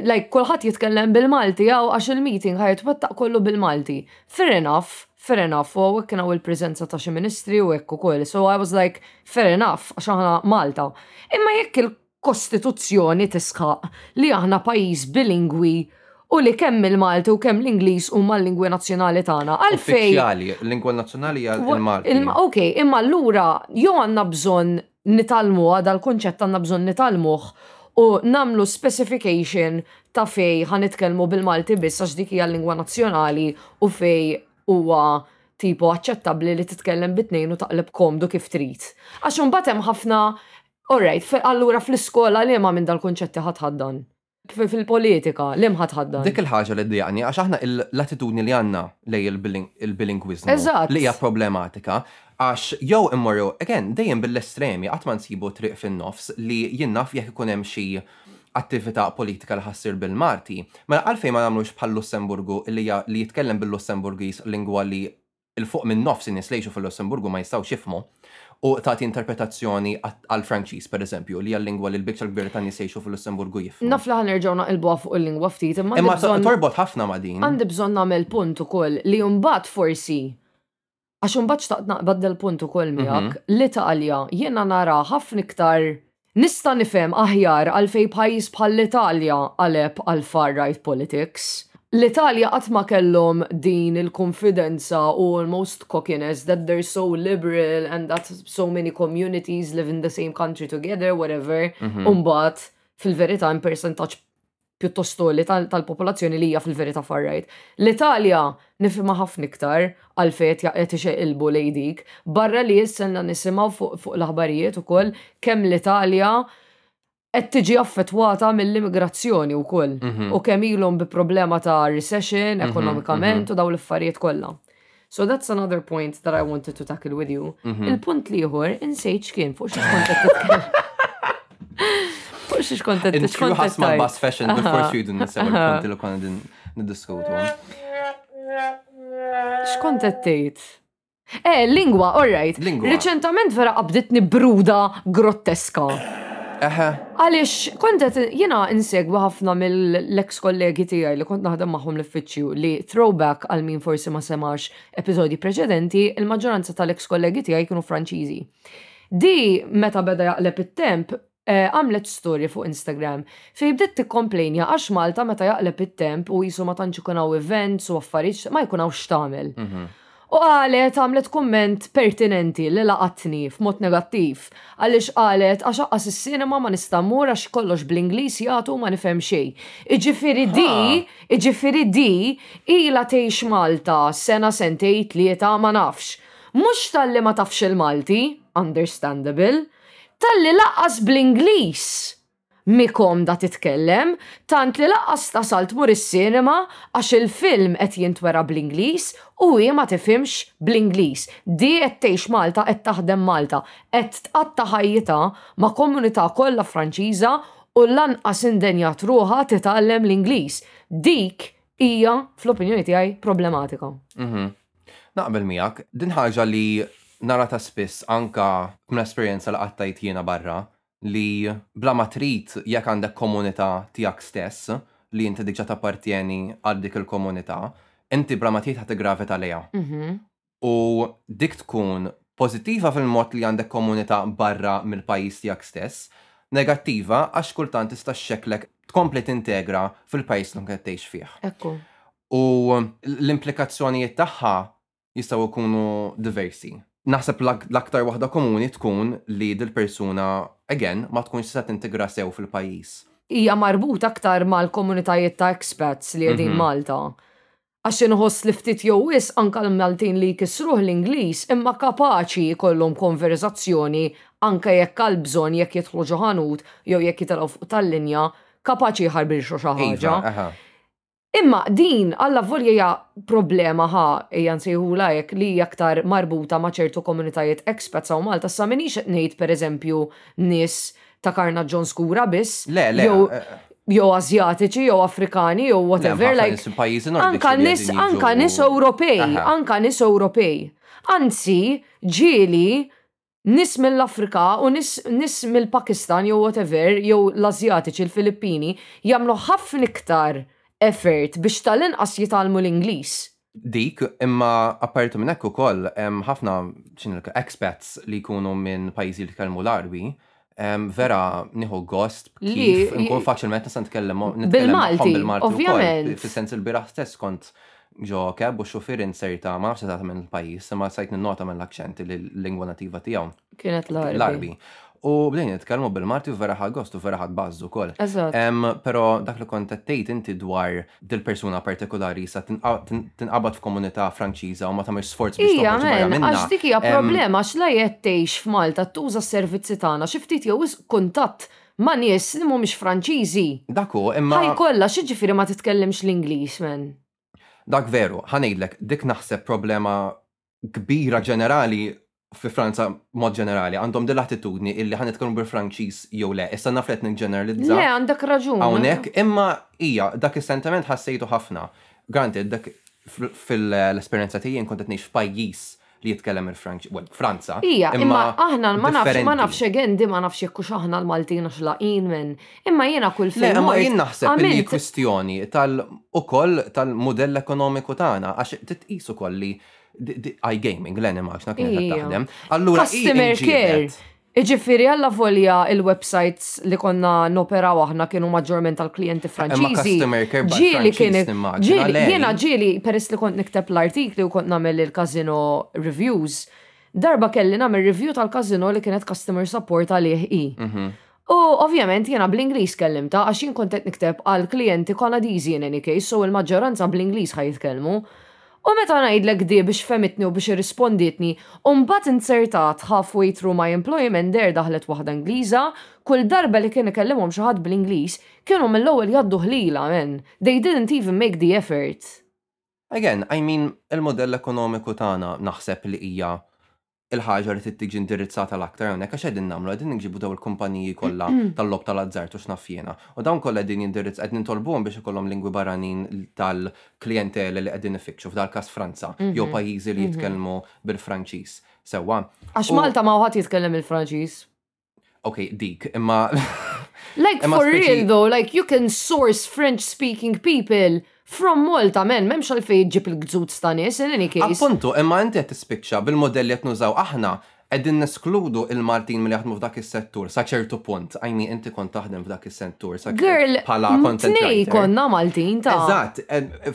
[SPEAKER 4] like kulħadd jitkellem bil-Malti għax il-meeting ħajtwettaq kollu bil-Malti. Fair enough, fair enough, u hawnhekk kien hawn il-preżenza ta' xi ministri u hekk ukoll, so I was like fair enough għax aħna Malta. Imma jekk il-Kostituzzjoni tisħaq li aħna pajjiż bilingwi u li kemm il-Malti u kemm l-Ingliż huma l-lingwi nazzjonali tagħna, għalfejn.
[SPEAKER 3] Uffiċjali, l-lingwa nazzjonali hija
[SPEAKER 4] l-Malti. Okej, imma allura jew għandna bżonn nitgħallmuha, dal-kunċett għandna bżonn nitgħallmuh u nagħmlu specification ta' fejn ħa nitkellmu bil-Malti biss għax dik hija l-lingwa nazzjonali u fejn huwa tipo aċċettabbli li titkellem bi tnejn u taqleb komdu kif trid. Għax imbagħad hemm ħafna, alright, allura fl-iskola liema minn dal-kunċetti ħa tħaddan? Fil-politika, li mħa tħaddan?
[SPEAKER 3] Dik il-ħaġa li ddejjaqni għax aħna l-attitudni li għandna lejn
[SPEAKER 4] il-bilingwiżmu
[SPEAKER 3] li hija problematika għax jew immorru, again, dejjem bil-estremi qatt ma nsibu triq fin-nofs li jien naf jekk ikun hemm xi attività politika li ħa ssir bil-Malti, mela għalfejn ma nagħmlux bħal-Lussemburgu li jitkellem bil-Lussemburgiż lingwa li 'il fuq minn nofs in-nies li jgħixu fil-Lussemburgu ma jistgħux jifhmu, u tagħti interpretazzjoni għall-Franċiż, pereżempju, li hija l-lingwa li l-biċċa l-kbira tan-nies li jgħixu fil-Lussemburgu jifhmu.
[SPEAKER 4] Naf li ħa nerġgħu naqilbuha fuq il-lingwa ftit, imma għandi bżonn.
[SPEAKER 3] Imma torbot ħafna ma' din.
[SPEAKER 4] Għandi bżonn nagħmel punt ukoll li mbagħad forsi għax imbagħad xtaqt naqbad dal-punt ukoll miegħek, mhm. l-Italja jiena nara ħafna iktar Nista' nifhem aħjar għalfejn pajjiż bħall-Italja qaleb għall-far-right politics. L-Italja qatt ma kellhom din il-kunfidenza u almost cockiness that they're so liberal and that so many communities live in the same country together, whatever, u mbagħad fil-verità hemm persentaġġ pjuttost għoli tal-popolazzjoni li hija fil-verità far right. L-Italja nifhimha ħafna iktar għal fejn qed ixeqilbu lejn dik, barra li jisselna nisimgħu fuq l-aħbarijiet ukoll kemm l-Italja qed tiġi affettwata mill-immigrazzjoni wkoll mhm. u kemm ilhom bi problema ta' recession mhm, ekonomikament mhm. u daw l-affarijiet kollha. So that's another point that I wanted to tackle with you. Mhm. Il-punt liħor, insejċ kien fuq xiex kontet titkellem. Fuq xiex kontet
[SPEAKER 3] In true Hasman Bass fashion, the first few didn't say what konti li konna din niddiskutu.
[SPEAKER 4] X'kontet tgħid? Eh, lingwa, all right.
[SPEAKER 3] Lingwa.
[SPEAKER 4] Reċentament vera qabditni bruda grotteska.
[SPEAKER 3] Eħe.
[SPEAKER 4] Għaliex kont qed jiena insegwi ħafna mill-eks kollegi tiegħi li kont naħdem magħhom l-uffiċċju li throwback għal min forsi ma semax episodji preċedenti, il-maġġoranza tal-eks kollegi tiegħi kienu Franċiżi. Di meta beda jaqleb it-temp eh, għamlet storja fuq Instagram fejn bdiet tikkomplejnja għax Malta meta jaqleb it-temp u qisu ma tantx ikun hawn events u affarijiet ma jkun hawn x'tagħmel. Mhm. U qalet, għamlet kumment pertinenti li laqatni f'mod negattiv, għaliex qalet għax aqqas is-cinema ma nista' mmur għax kollox bl-Ingliż jagħtu u ma nifhem xejn. Iġifieri di, iġifieri di ilha tgħix Malta sena sentejn tlieta ma nafx. Mhux talli ma tafx il-Malti, understandable, talli laqqas bl-Ingliż Mhi komda titkellem, tant li lanqas ftasal tmur is-cinema għax il-film qed jintwera bl-Ingliż u hi ma tifhimx bl-Ingliż. Di qed tgħix Malta qed taħdem Malta, qed tqatta' ħajjitha ma' komunità kollha Franċiża u lanqas indenjat ruħha titgħallem l-Ingliż. Dik hija fl-opinjoni tiegħi problematika.
[SPEAKER 3] Naqbel miegħek. Din ħaġa li naratha spiss anka minn esperjenza li qatt għidt jiena barra, li bla ma trid jekk għandek komunità tiegħek stess li inti diġà tappartjeni għal dik il-komunità, inti bla ma trid ħa tiggravita
[SPEAKER 4] lejha.
[SPEAKER 3] U dik tkun pożittiva fil-mod li għandek komunità barra mill-pajjiż tiegħek stess, negattiva għax kultant tista' xxekklek tkompli tintegra fil-pajjiż li tkun qed tgħix fih. U l-implikazzjonijiet tagħha jistgħu jkunu diversi. Naħseb l-aktar waħda komuni tkun li dil-persuna, again, ma tkunx tista' tintegra sew fil-pajjiż.
[SPEAKER 4] Hija marbuta aktar mal-komunitajiet ta' expats li qegħdin Malta. Għax inħoss li ftit jew wisq anke l-Maltin li jkissruh l-Ingliż imma kapaċi jkollhom konverżazzjoni anke jekk għall-bżonn jekk jidħlu ġo ħanut jew jekk jitilgħu fuq tal-linja, kapaċi jħarbilxu xi ħaġa. Imma din, allavolja hija problema ħa, ejja nsejħulha hekk, li hija aktar marbuta ma' ċertu komunitajiet expats hawn Malta, issa m'iniex qed ngħid pereżempju nies ta' karnaġġon skura biss, jew jew Asjatiċi jew Afrikani jew whatever like, anka
[SPEAKER 3] nies
[SPEAKER 4] anka nies Ewropej, anka nies Ewropej. Anzi, ġieli Nies mill-Afrika u nies nies mill-Pakistan jew whatever jew l-Ażjatiċi l-Filippini jagħmlu ħafna iktar effort biex tal-inqas jitgħallmu l-Ingliż.
[SPEAKER 3] Dik, imma apparti minn hekk ukoll hemm ħafna x'inhi expats li jkunu minn pajjiżi li jitkellmu l-Għarbi Vera, nieħu gost, kif nkun faċilment nista' nitkellem
[SPEAKER 4] bil-Malti. Ovvjament.
[SPEAKER 3] Fis-sens il-biraħ stess kont ġo keb u xufier inserta ma nafx eżatt minn pajjiż, imma sajt nota minn l-akċent li l-lingwa nativa tiegħu.
[SPEAKER 4] Kienet l-Arbi.
[SPEAKER 3] U bdejn nitkellmu bil-Malti u vera ħa gost u vera ħa bażżu wkoll.
[SPEAKER 4] Eżatt.
[SPEAKER 3] Però dak li kont qed tgħid inti dwar dil-persuna partikolari jisa tinqabad f'komunità Franċiża u ma tagħmilx sforz biex
[SPEAKER 4] Ija, men, għax dik hija problema għax la jett tgħix f'Malta tuża s-servizzi tagħna xi ftit jew kuntatt ma' nies li mhumiex Franċiżi.
[SPEAKER 3] Dak hu, imma.
[SPEAKER 4] Ħaj kollha xi ġifieri ma titkellimx l-Ingliż, men.
[SPEAKER 3] Dak veru, ħa ngħidlek, dik naħseb problema kbira ġenerali fi Franza mod ġenerali għandhom din l-attitudni illi ħan nitkellmu bil-Franċiż jew le. Issa naf li qed niġġeneralizza.
[SPEAKER 4] Le, għandek raġun.
[SPEAKER 3] Hawnhekk, imma hija dak is-sentiment ħassejtu ħafna. Granted, dak fil-esperjenza tiegħi jien kont qed ngħix f'pajjiż li jitkellem il-Franċiż, well, Franza.
[SPEAKER 4] Hija, imma aħna ma nafx ma nafx again di ma nafx jekk hux aħna l-Maltin għax laqin minn Imma jiena kull
[SPEAKER 3] fejn.
[SPEAKER 4] Le,
[SPEAKER 3] imma jien naħseb li kwistjoni tal ukoll tal-mudell ekonomiku tagħna għax titqis ukoll li iGaming l-anima x'na kienet qed taħdem. Allura
[SPEAKER 4] customer care. Iġifieri alla volja il-websites li konna noperaw aħna kienu maġġorment tal-klijenti Franċiżi. Ġieli kien jiena ġieli peress li kont nikteb l-artikli u kont nagħmel il-casino reviews, darba kelli nagħmel review tal-casino li kienet customer support għalih
[SPEAKER 3] hi.
[SPEAKER 4] U ovvjament jiena bl-Ingliż kellimta għax jien kont qed nikteb għal klijenti Kanadiżi in any case, so il-maġġoranza bl-Ingliż ħa jitkellmu. U meta ngħidlek di biex fehmitni u biex irrispondietni, u mbagħad inzertat halfway through my employment there daħlet waħda Ingliża, kull darba li kien ikellimhom xi ħadd bl-Ingliż, kienu mill-ewwel jgħadduh lilha, man. They didn't even make the effort.
[SPEAKER 3] Again, I mean, il-mudell ekonomiku tagħna naħseb li hija il-ħaġa li trid tiġi indirizzata l-aktar hawnhekk għax qegħdin nagħmlu qegħdin nġibu daw il-kumpaniji kollha tal-lob tal-azzart u x'naf jiena. U dawn kollha qegħdin jindirizz qed nitolbuhom biex ikollhom lingwi barranin tal-klijentela li qegħdin ifittxu f'dal-każ Franza jew pajjiżi li jitkellmu bil-Franċiż. Sewwa.
[SPEAKER 4] Għax Malta ma ħadd jitkellem il-Franċiż.
[SPEAKER 3] Ok, dik, imma.
[SPEAKER 4] like for real though, like you can source French speaking people from Malta, men, memx għalfej ġib il-gżut ta' nis, in any case.
[SPEAKER 3] Appuntu, imma inti għet tispicċa bil-modelli għet nużaw aħna, għedin neskludu il-Maltin mill jaħdmu f'dak is-settur sa ċertu punt. Għajmi, inti kont taħdem f'dak is-settur sa
[SPEAKER 4] Girl, pala
[SPEAKER 3] kontnej
[SPEAKER 4] konna Maltin ta'
[SPEAKER 3] Eżat, eh,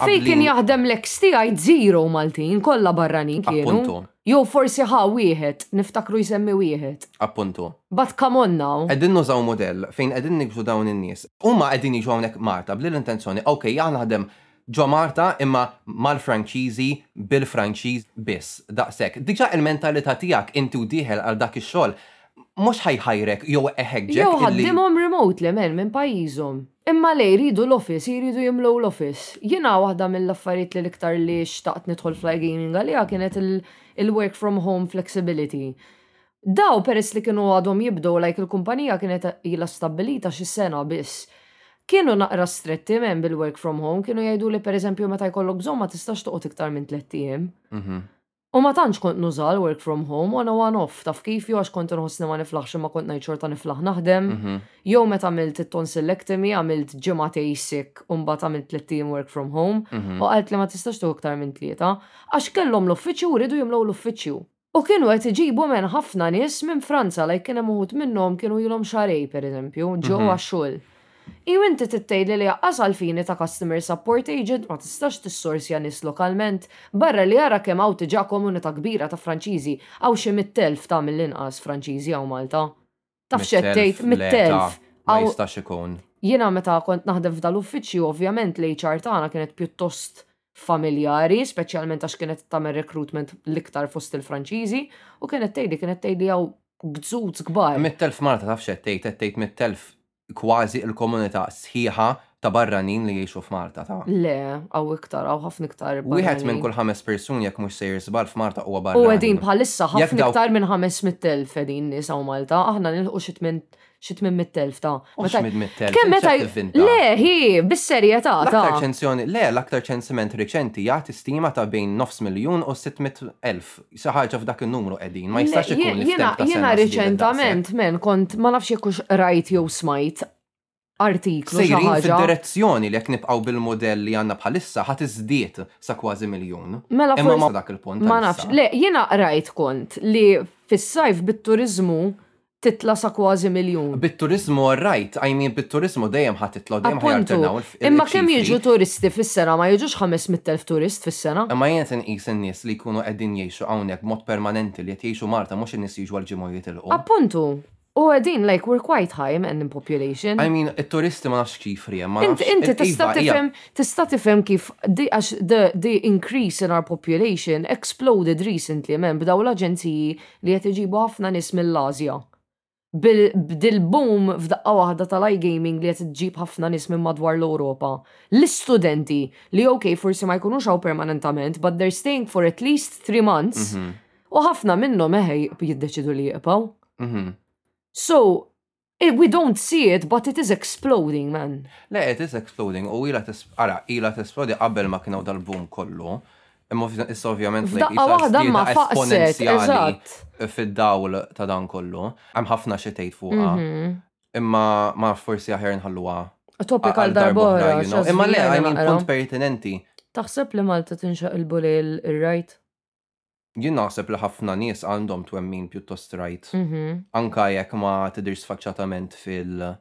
[SPEAKER 4] fej kien jaħdem l-ex tiegħi zero Maltin, kollha barranin kienu.
[SPEAKER 3] Appuntu.
[SPEAKER 4] Jew forsi ħa wieħed, niftakru jsemmi wieħed.
[SPEAKER 3] Appuntu.
[SPEAKER 4] But come on now.
[SPEAKER 3] Qegħdin nużaw mudell fejn qegħdin niksru dawn in-nies. Huma qegħdin jiġu hawnhekk Malta bl l-intenzjoni, ok, jien naħdem ġo Malta imma mal-Franċiżi, bil-Franċiż biss, daqshekk. Diġà il-mentalità tiegħek inti u dieħel għal dak ix-xogħol mhux ħajħajrek jew iħeġġek.
[SPEAKER 4] Jew ħaddimhom remotely men minn pajjiżhom. Imma le jridu l-office, jridu jimlew l-office. Jiena waħda mill-affarijiet li l-iktar li xtaqt nidħol fl-iGaming għaliha kienet il-work from home flexibility. Daw peress li kienu għadhom jibdew like il-kumpanija kienet ilha stabbilita xi sena biss. Kienu naqra stretti men bil-work from home, kienu jgħiduli pereżempju meta jkollok bżonn ma tistax toqgħod iktar minn tlett ijiem. U ma tantx kont nuża l-work from home on a one off, taf kif, jew għax kont inħossni ma niflaħx imma kont ngħid xorta niflaħ naħdem, jew meta għamilt it-tonsillectomy għamilt ġimagħtej sick u mbagħad għamilt tliet ijiem work from home u qalt li ma tistax tieħu iktar minn tlieta, għax kellhom l-uffiċċju u riedu jimlew l-uffiċċju. U kienu qed iġibu men ħafna nies minn Franza like kien hemm uħud minnhom kienu ilhom xahrejn pereżempju ġew għax-xogħol. Iju inti trid tgħidli li aqqas għall-fini ta' customer support agent ma tistax tissorsja nies lokalment? Barra li ara kemm hawn diġà komunità kbira ta' Franċiżi, hawn xi mitt elf ta' mill-inqas Franċiżi hawn Malta. Taf
[SPEAKER 3] x'qed tgħid,
[SPEAKER 4] mitt
[SPEAKER 3] elf! Ma jistax ikun.
[SPEAKER 4] Jiena meta kont naħdem f'dal-uffiċċju ovvjament l-HR tagħna kienet pjuttost familjari, speċjalment għax kienet tagħmel recruitment l-iktar fost il-Franċiżi, u kienet tgħidli kienet tgħidli hawn gzuz kbar.
[SPEAKER 3] Mitt elf Malta taf x'qed tgħid, qed tgħid mitt elf kważi l-komunità sħiħa ta' barranin li jgħixu f'Malta, ta'.
[SPEAKER 4] Le, hawn iktar, hawn ħafna iktar barranin.
[SPEAKER 3] Wieħed minn kull ħames persuni jekk mhux sejjer żball f'Malta huwa barrani.
[SPEAKER 4] U qegħdin bħalissa ħafna iktar minn 500,000 qegħdin nies hawn Malta, aħna nilħqu xi tmien xi 800,000 ta'.
[SPEAKER 3] Mhux
[SPEAKER 4] Meta-
[SPEAKER 3] 800,000.
[SPEAKER 4] Kemm meta
[SPEAKER 3] x'qed tivvinta?
[SPEAKER 4] Le, hi, bis-serjetà ta'.
[SPEAKER 3] L-aktar ċensjoni, le, l-aktar ċensiment riċenti jagħti stima ta' bejn nofs miljun u 600,000 Sa ħarġa f'dak in-numru qegħdin, ma jistax ikun li f'temp ta'
[SPEAKER 4] Jiena riċentament men kont ma nafx jekk rajt jew smajt artiklu xi ħaġa.
[SPEAKER 3] fid-direzzjoni li jekk nibqgħu bil-modell li għandna bħalissa ħadd iżdied sa kważi miljun.
[SPEAKER 4] Mela
[SPEAKER 3] Imma ma dak il-punt.
[SPEAKER 4] Ma nafx. Le, jiena qrajt kont li fis-sajf bit-turiżmu titla' sa kważi miljun.
[SPEAKER 3] Bit-turiżmu orrajt, I mean bit-turiżmu dejjem ħa titla' u dejjem
[SPEAKER 4] ħa
[SPEAKER 3] jarternaw il-ċifri.
[SPEAKER 4] Appuntu, imma kemm jiġu turisti fis-sena, ma jiġux ħames mitt elf turist fis-sena?
[SPEAKER 3] Imma jien se nqis in-nies li jkunu qegħdin jgħixu hawnhekk b'mod permanenti li qed jgħixu Malta mhux in-nies li jiġu għal ġimgħa u jitilqu.
[SPEAKER 4] Appuntu! U qegħdin like we're quite high man in population.
[SPEAKER 3] I mean it-turisti ma nafx x'ċifri hemm,
[SPEAKER 4] ma
[SPEAKER 3] nafx,
[SPEAKER 4] Inti tista' tifhem tista' tifhem kif the għax the the increase in our population exploded recently man b'dawn l-aġenziji li qed iġibu ħafna nies mill-Ażja. B'dil-boom f'daqqa waħda tal-iGaming li qed ġġib ħafna nies minn madwar l-Ewropa, l-istudenti, li ok forsi ma jkunux hawn permanentament but they're staying for at least three months, u ħafna minnhom eħe jiddeċidu li jibqgħu. So, Eh, we don't see it, but it is exploding, man.
[SPEAKER 3] Le, it is exploding, u ila ara, ila t-esplodi qabel ma kienu dal-boom kollu. Imma issa ovvjament
[SPEAKER 4] li
[SPEAKER 3] jisa
[SPEAKER 4] waħda ma faqset, eżatt.
[SPEAKER 3] Fid-dawl ta' dan kollu, hemm ħafna xi tgħid fuqha.
[SPEAKER 4] Mhm.
[SPEAKER 3] Imma ma forsi aħjar nħalluha.
[SPEAKER 4] Topik
[SPEAKER 3] għal darbohra. Imma le,
[SPEAKER 4] għajmin
[SPEAKER 3] punt pertinenti.
[SPEAKER 4] Taħseb li Malta tinxaq il-bulej il-rajt?
[SPEAKER 3] Jien naħseb li ħafna nies għandhom twemmin pjuttost
[SPEAKER 4] strajt.
[SPEAKER 3] Anke jekk ma tidhirx sfaċċatament fil-partiti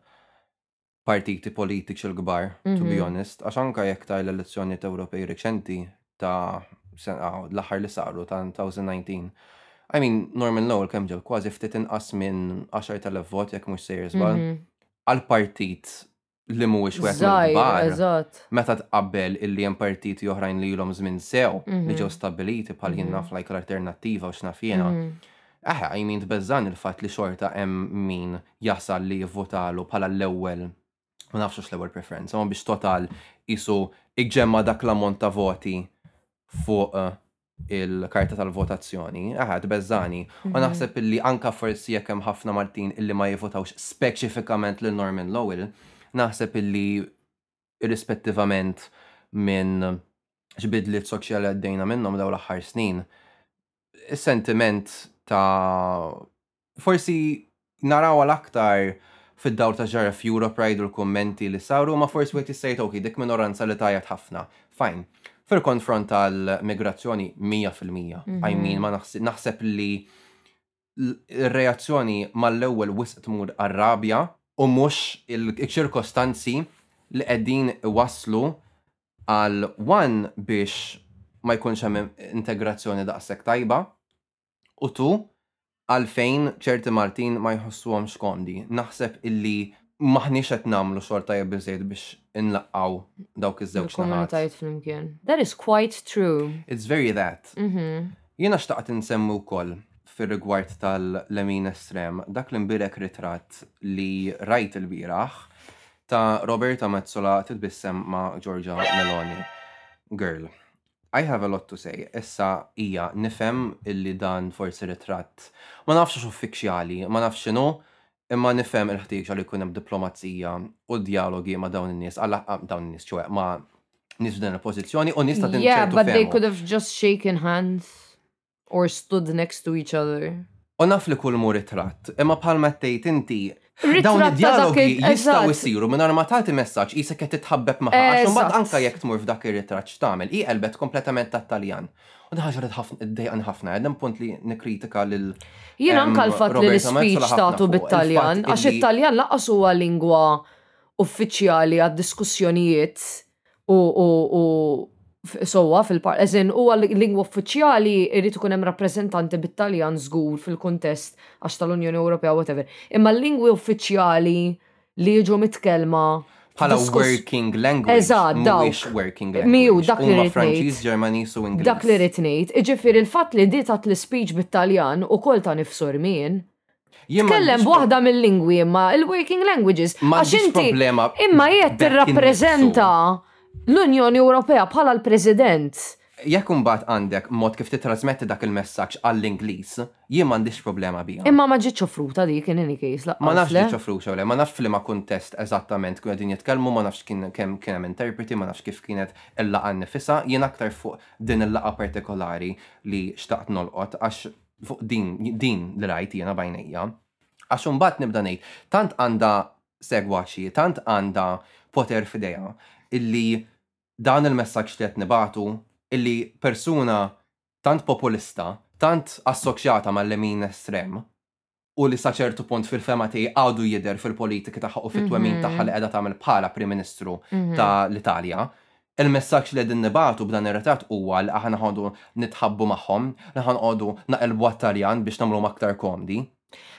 [SPEAKER 3] politiċi l-kbar, to be honest. Għax anke jekk ta' l-elezzjonijiet Ewropej reċenti ta' l-aħħar li saru ta' 2019, I mean, Norman Lowell kemm ġab? Kważi ftit inqas minn 10,000 vot jekk mhux sejjer żball.
[SPEAKER 4] Għal
[SPEAKER 3] partit li mhuwiex wieħed mill-kbar. Meta tqabbel illi hemm partiti oħrajn li ilhom żmien sew li
[SPEAKER 4] mhm.
[SPEAKER 3] ġew stabbiliti bħal jien
[SPEAKER 4] mhm.
[SPEAKER 3] naf like l-alternattiva u x'nafjena.
[SPEAKER 4] Mhm.
[SPEAKER 3] Eħe, I mean tbeżżan il-fatt li xorta hemm min jasal li jivvotalu bħala l-ewwel ma nafx hux l-ewwel preferenza, ma biex total isu iġġemma dak l-ammont ta' voti fuq eh, il-karta tal-votazzjoni, aħad bezzani, u
[SPEAKER 4] mhm.
[SPEAKER 3] naħseb illi anka forsi jekk hemm ħafna Maltin illi ma jivotawx speċifikament lil Norman Lowell, naħseb illi irrispettivament minn ġbidli soċjali għaddejna minnhom daw l-aħħar snin, is-sentiment ta' Forsi narawha l-aktar fid-dawl ta' ġara f'Europe Pride u l-kummenti li saru, imma forsi wieħed jista' jgħid okej dik minoranza li tgħajjat ħafna. Fine. Fil-konfront tal-migrazzjoni, mija fil-mija. I mean, ma naħseb li r-reazzjoni mal-ewwel wisq tmur għar-rabja u mhux iċ-ċirkostanzi li qegħdin iwasslu għal one biex ma jkunx hemm integrazzjoni daqshekk tajba U tu? Għalfejn ċerti Maltin ma jħossuhomx komdi? Naħseb illi m'aħniex qed nagħmlu xogħol tajjeb biżżejjed biex inlaqqgħu dawk iż-żewġ naħat.
[SPEAKER 4] Il-komunitajiet flimkien. That is quite true.
[SPEAKER 3] It's very that. Jiena xtaqt insemmi wkoll fir-rigward tal-lemin estrem dak l-imbierek ritratt li rajt ilbieraħ ta' Roberta Metsola titbissem ma' Giorgia Meloni. Girl. I have a lot to say. Issa, ija, nifhem illi dan forsi ritratt, ma nafx hux uffiċjali, ma nafx x'inhu, imma nifhem il-ħtieġa li jkun hemm diplomazija u djalogi ma' dawn in-nies, għall-, dawn in-nies, ċoe, ma' nies f'din il-pożizzjoni u nies ta'
[SPEAKER 4] din
[SPEAKER 3] ċertu fehma.
[SPEAKER 4] Yeah, but they could have just shaken hands. Or stood next to each other.
[SPEAKER 3] U naf li kull mhu ritratt, imma bħalma qed tgħid inti, dawn
[SPEAKER 4] id-djalogi
[SPEAKER 3] jistgħu jsiru mingħajr ma tagħti messaġġ qisek qed titħabbeb magħha għax imbagħad anke jekk tmur f'dak ir-ritratt x'tagħmel? Hi qelbet kompletament tat-Taljan. U din ħaġa li ddejjaqni ħafna, qegħdin punt li nikkritika lil
[SPEAKER 4] Jien anke l-fatt li
[SPEAKER 3] l-ispeech
[SPEAKER 4] tagħtu bit-Taljan għax it-Taljan lanqas huwa lingwa uffiċjali għad-diskussjonijiet U, u, u sowa fil-par, eżin, u għal-lingwa uffiċjali irrit ikun hemm rappreżentanti bit-Taljan żgur fil-kuntest għax tal-Unjoni Ewropea whatever. Imma l-lingwi uffiċjali li jiġu mitkellma
[SPEAKER 3] bħala working language.
[SPEAKER 4] Eżatt, dawk.
[SPEAKER 3] working language.
[SPEAKER 4] Miju, dak li rrit
[SPEAKER 3] Franċiż, Ġermaniż u Ingliż.
[SPEAKER 4] Dak li rrit ngħid, iġifieri l-fatt li di tat l-speech bit-Taljan ukoll ta' nifsu
[SPEAKER 3] rmien.
[SPEAKER 4] Tkellem b'waħda mill-lingwi imma il-working languages. Għax inti imma
[SPEAKER 3] qiegħed
[SPEAKER 4] tirrappreżenta l-Unjoni Ewropea bħala l-President.
[SPEAKER 3] Jekk imbagħad għandek mod kif titrasmetti dak il-messaġġ għall-Ingliż, jien m'għandix problema biha.
[SPEAKER 4] Imma ma ġietx offruta dik in any case laqqas.
[SPEAKER 3] Ma nafx ġietx offruta le, ma nafx f'liema kuntest eżattament kienu qegħdin jitkellmu, ma nafx kien kemm kien hemm interpreti, ma nafx kif kienet il-laqgħa nnifisha, jien aktar fuq din il-laqgħa partikolari li xtaqt nolqot għax fuq din, din li rajt jiena bajnejja. Għax imbagħad nibda ngħid, tant għandha segwaċi, tant għandha poter f'idejha illi dan il-messaġġ li qed nibagħtu illi persuna tant populista, tant assoċjata mal-lemin estrem, u li sa ċertu punt fil-fehma tiegħi għadu jidher fil-politiki tagħha u fit-twemmin tagħha li qiegħda tagħmel bħala Prim Ministru ta' l-Italja. Il-messaġġ li qegħdin nibagħtu b'dan ir-ritratt huwa li aħna ħanoqogħdu nitħabbu magħhom, li ħanoqogħdu naqilbu għat-Taljan biex nagħmluhom aktar komdi.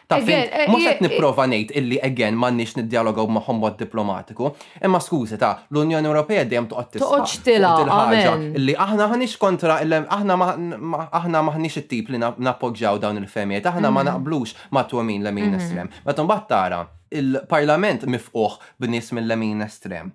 [SPEAKER 4] Taf
[SPEAKER 3] int,
[SPEAKER 4] mhux
[SPEAKER 3] qed nipprova ngħid illi again m'għandniex niddjalogaw magħhom b'mod diplomatiku, Imma skużi ta, l-Unjoni Ewropea dejjem toqgħod tisħaq.
[SPEAKER 4] Toqgħodx tilha, amen.
[SPEAKER 3] Li aħna ħanix kontra aħna aħna maħniex it-tip li nappoġġaw dawn il-femiet, aħna ma mhm. naqblux ma' twemmin lemin mhm. estrem. Meta mbagħad tara il-Parlament mifquħ b'nies mill-lemin estrem.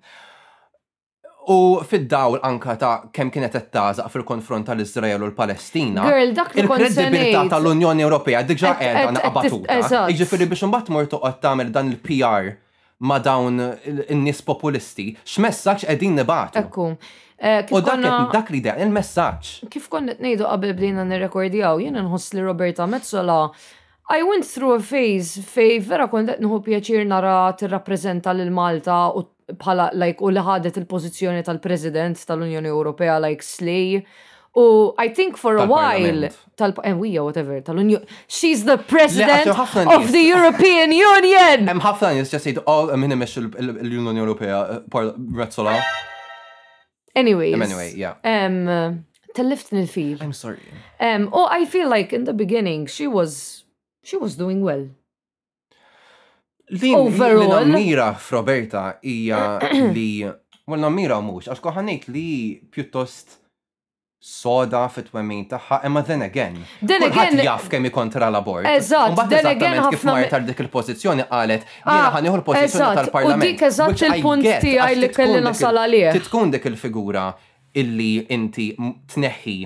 [SPEAKER 3] U fid-dawl anka ta' kemm kienet qed tażaq fil-konfront tal-Iżrael u l-Palestina, il-kredibilità tal-Unjoni Ewropea diġà qiegħda
[SPEAKER 4] naqabatut.
[SPEAKER 3] Jiġifieri biex imbagħad mur toqgħod tagħmel dan il-PR ma' dawn in-nies populisti, x'messaġġ qegħdin nibgħatu.
[SPEAKER 4] Ekku.
[SPEAKER 3] U dak li dejjem il-messaġġ.
[SPEAKER 4] Kif kont qed ngħidu qabel bdejna nirrekordjaw, jien inħoss li Roberta Metsola I went through a phase fej vera kont qed nieħu pjaċir nara tirrappreżenta lil Malta u bħala like u li ħadet il-pożizzjoni tal-President tal-Unjoni Ewropea like slay. U I think for a while tal-UE whatever tal-Unjoni. She's the President of the European Union!
[SPEAKER 3] Hemm ħafna nies ġa sejdu all minn imexxu l-Unjoni Ewropea eh, Rezzola.
[SPEAKER 4] Anyways.
[SPEAKER 3] Anyway, yeah.
[SPEAKER 4] Um, tellift nil-fil.
[SPEAKER 3] I'm sorry.
[SPEAKER 4] Um, oh, I feel like in the beginning she was she was doing well.
[SPEAKER 3] Din
[SPEAKER 4] Overall.
[SPEAKER 3] mira f'Roberta hija li well mira mhux għax koħanejt li pjuttost soda fit-twemmin tagħha, imma then again.
[SPEAKER 4] Then again.
[SPEAKER 3] jaf kemm kontra l-abort.
[SPEAKER 4] Eżatt, then again ħafna. Kif
[SPEAKER 3] marta dik il-pożizzjoni qalet,
[SPEAKER 4] ah,
[SPEAKER 3] jiena ħanieħu l-pożizzjoni tal-Parlament.
[SPEAKER 4] U dik eżatt il-punt tiegħi li kelli nasal għalih.
[SPEAKER 3] Tkun dik il-figura illi inti tneħħi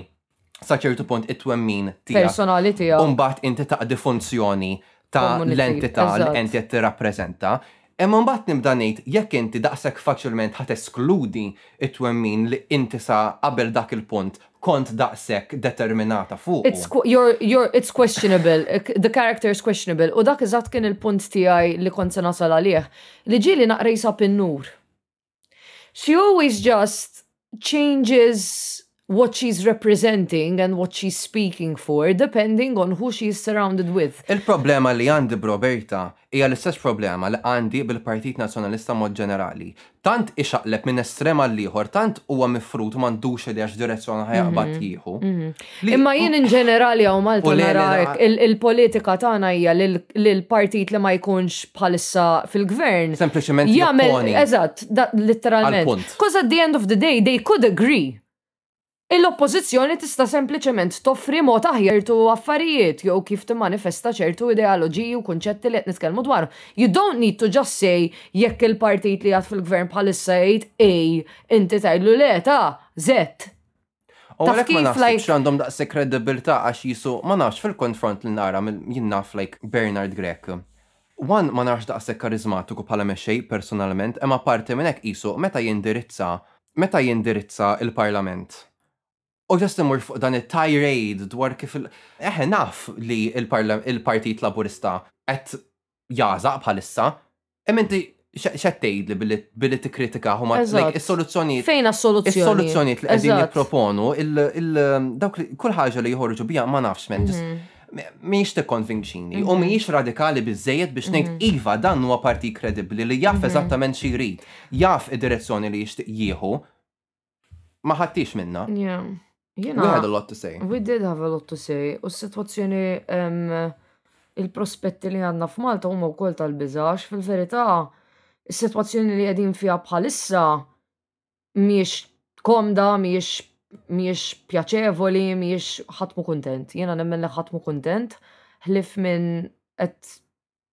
[SPEAKER 3] sa ċertu punt it-twemmin tiegħek.
[SPEAKER 4] Personali tiegħek.
[SPEAKER 3] Umbat inti taqdi funzjoni ta' l-entità l-enti tirrappreżenta. Imma mbagħad nibda ngħid jekk inti daqshekk faċilment ħa teskludi t-twemmin li inti sa qabel dak il-punt kont daqshekk determinata fuqu.
[SPEAKER 4] It's questionable, the character is questionable u dak eżatt kien il-punt tiegħi li kont se nasal għalih, li ġieli naqra jsab in-nur. She always just changes what she's representing and what she's speaking for depending on who she is surrounded with.
[SPEAKER 3] Il-problema li għandi b'Roberta hija l-istess problema li għandi bil-Partit Nazzjonalista mod ġenerali. Tant ixaqleb minn estrem għall-ieħor, tant huwa mifrud u m'għandux idea x'direzzjoni ħa jaqbad
[SPEAKER 4] jieħu. Imma jien in ġenerali hawn Malta
[SPEAKER 3] nara
[SPEAKER 4] hekk, il-politika tagħna hija li l-partit li ma jkunx bħalissa fil-gvern.
[SPEAKER 3] Sempliċement jopponi.
[SPEAKER 4] Eżatt,
[SPEAKER 3] litteralment.
[SPEAKER 4] Because at the end of the day they could agree. Il-oppożizzjoni tista' sempliċement toffri mod aħjar tu affarijiet jew kif timmanifesta ċertu ideoloġiji u kunċetti li qed nitkellmu dwarhom. You don't need to just say jekk il-partit li qiegħed fil-gvern bħalissa jgħid A inti tgħidlu le ta' Z.
[SPEAKER 3] U
[SPEAKER 4] Taf
[SPEAKER 3] għalek ma
[SPEAKER 4] kif,
[SPEAKER 3] naħsibx
[SPEAKER 4] like- li
[SPEAKER 3] għandhom daqse kredibilta għax jisu, ma nafx fil-konfront li nara mill- jien naf like Bernard Grech. One ma narax daqse karizmatiku bħala mexxej personalment, imma apparti minn hekk qisu meta jindirizza, meta jindirizza il-parlament. U just imur fuq dan it-tirade dwar kif il- eħe naf li il-parla- il-partit laburista qed jazaq bħalissa, hemm inti xed tgħidli billi tikkritika
[SPEAKER 4] u
[SPEAKER 3] ma is-soluzzjonijiet.
[SPEAKER 4] Fejn is-soluzzjonijiet?
[SPEAKER 3] Is-soluzzjonijiet li qegħdin jipproponu dawk kull ħaġa li joħorġu biha ma nafx men mhm. miex tikkonvinċini u mhm. miex radikali biżejjed biex ngħid mhm. iva dan huwa parti kredibbli li jaf eżattament xi jrid, jaf id-direzzjoni li jixtieq jieħu Ma ħattix minna.
[SPEAKER 4] Yeah.
[SPEAKER 3] You know, we had a lot to say.
[SPEAKER 4] We did have a lot to say. U s-situazzjoni il-prospetti li għanna f'Malta huma wkoll tal-biżax, fil-verità, is-sitwazzjoni li qegħdin fiha bħalissa miex komda, miex miex pjaċevoli, miex ħatmu kontent. Jena nemmen li ħatmu kontent, ħlif minn qed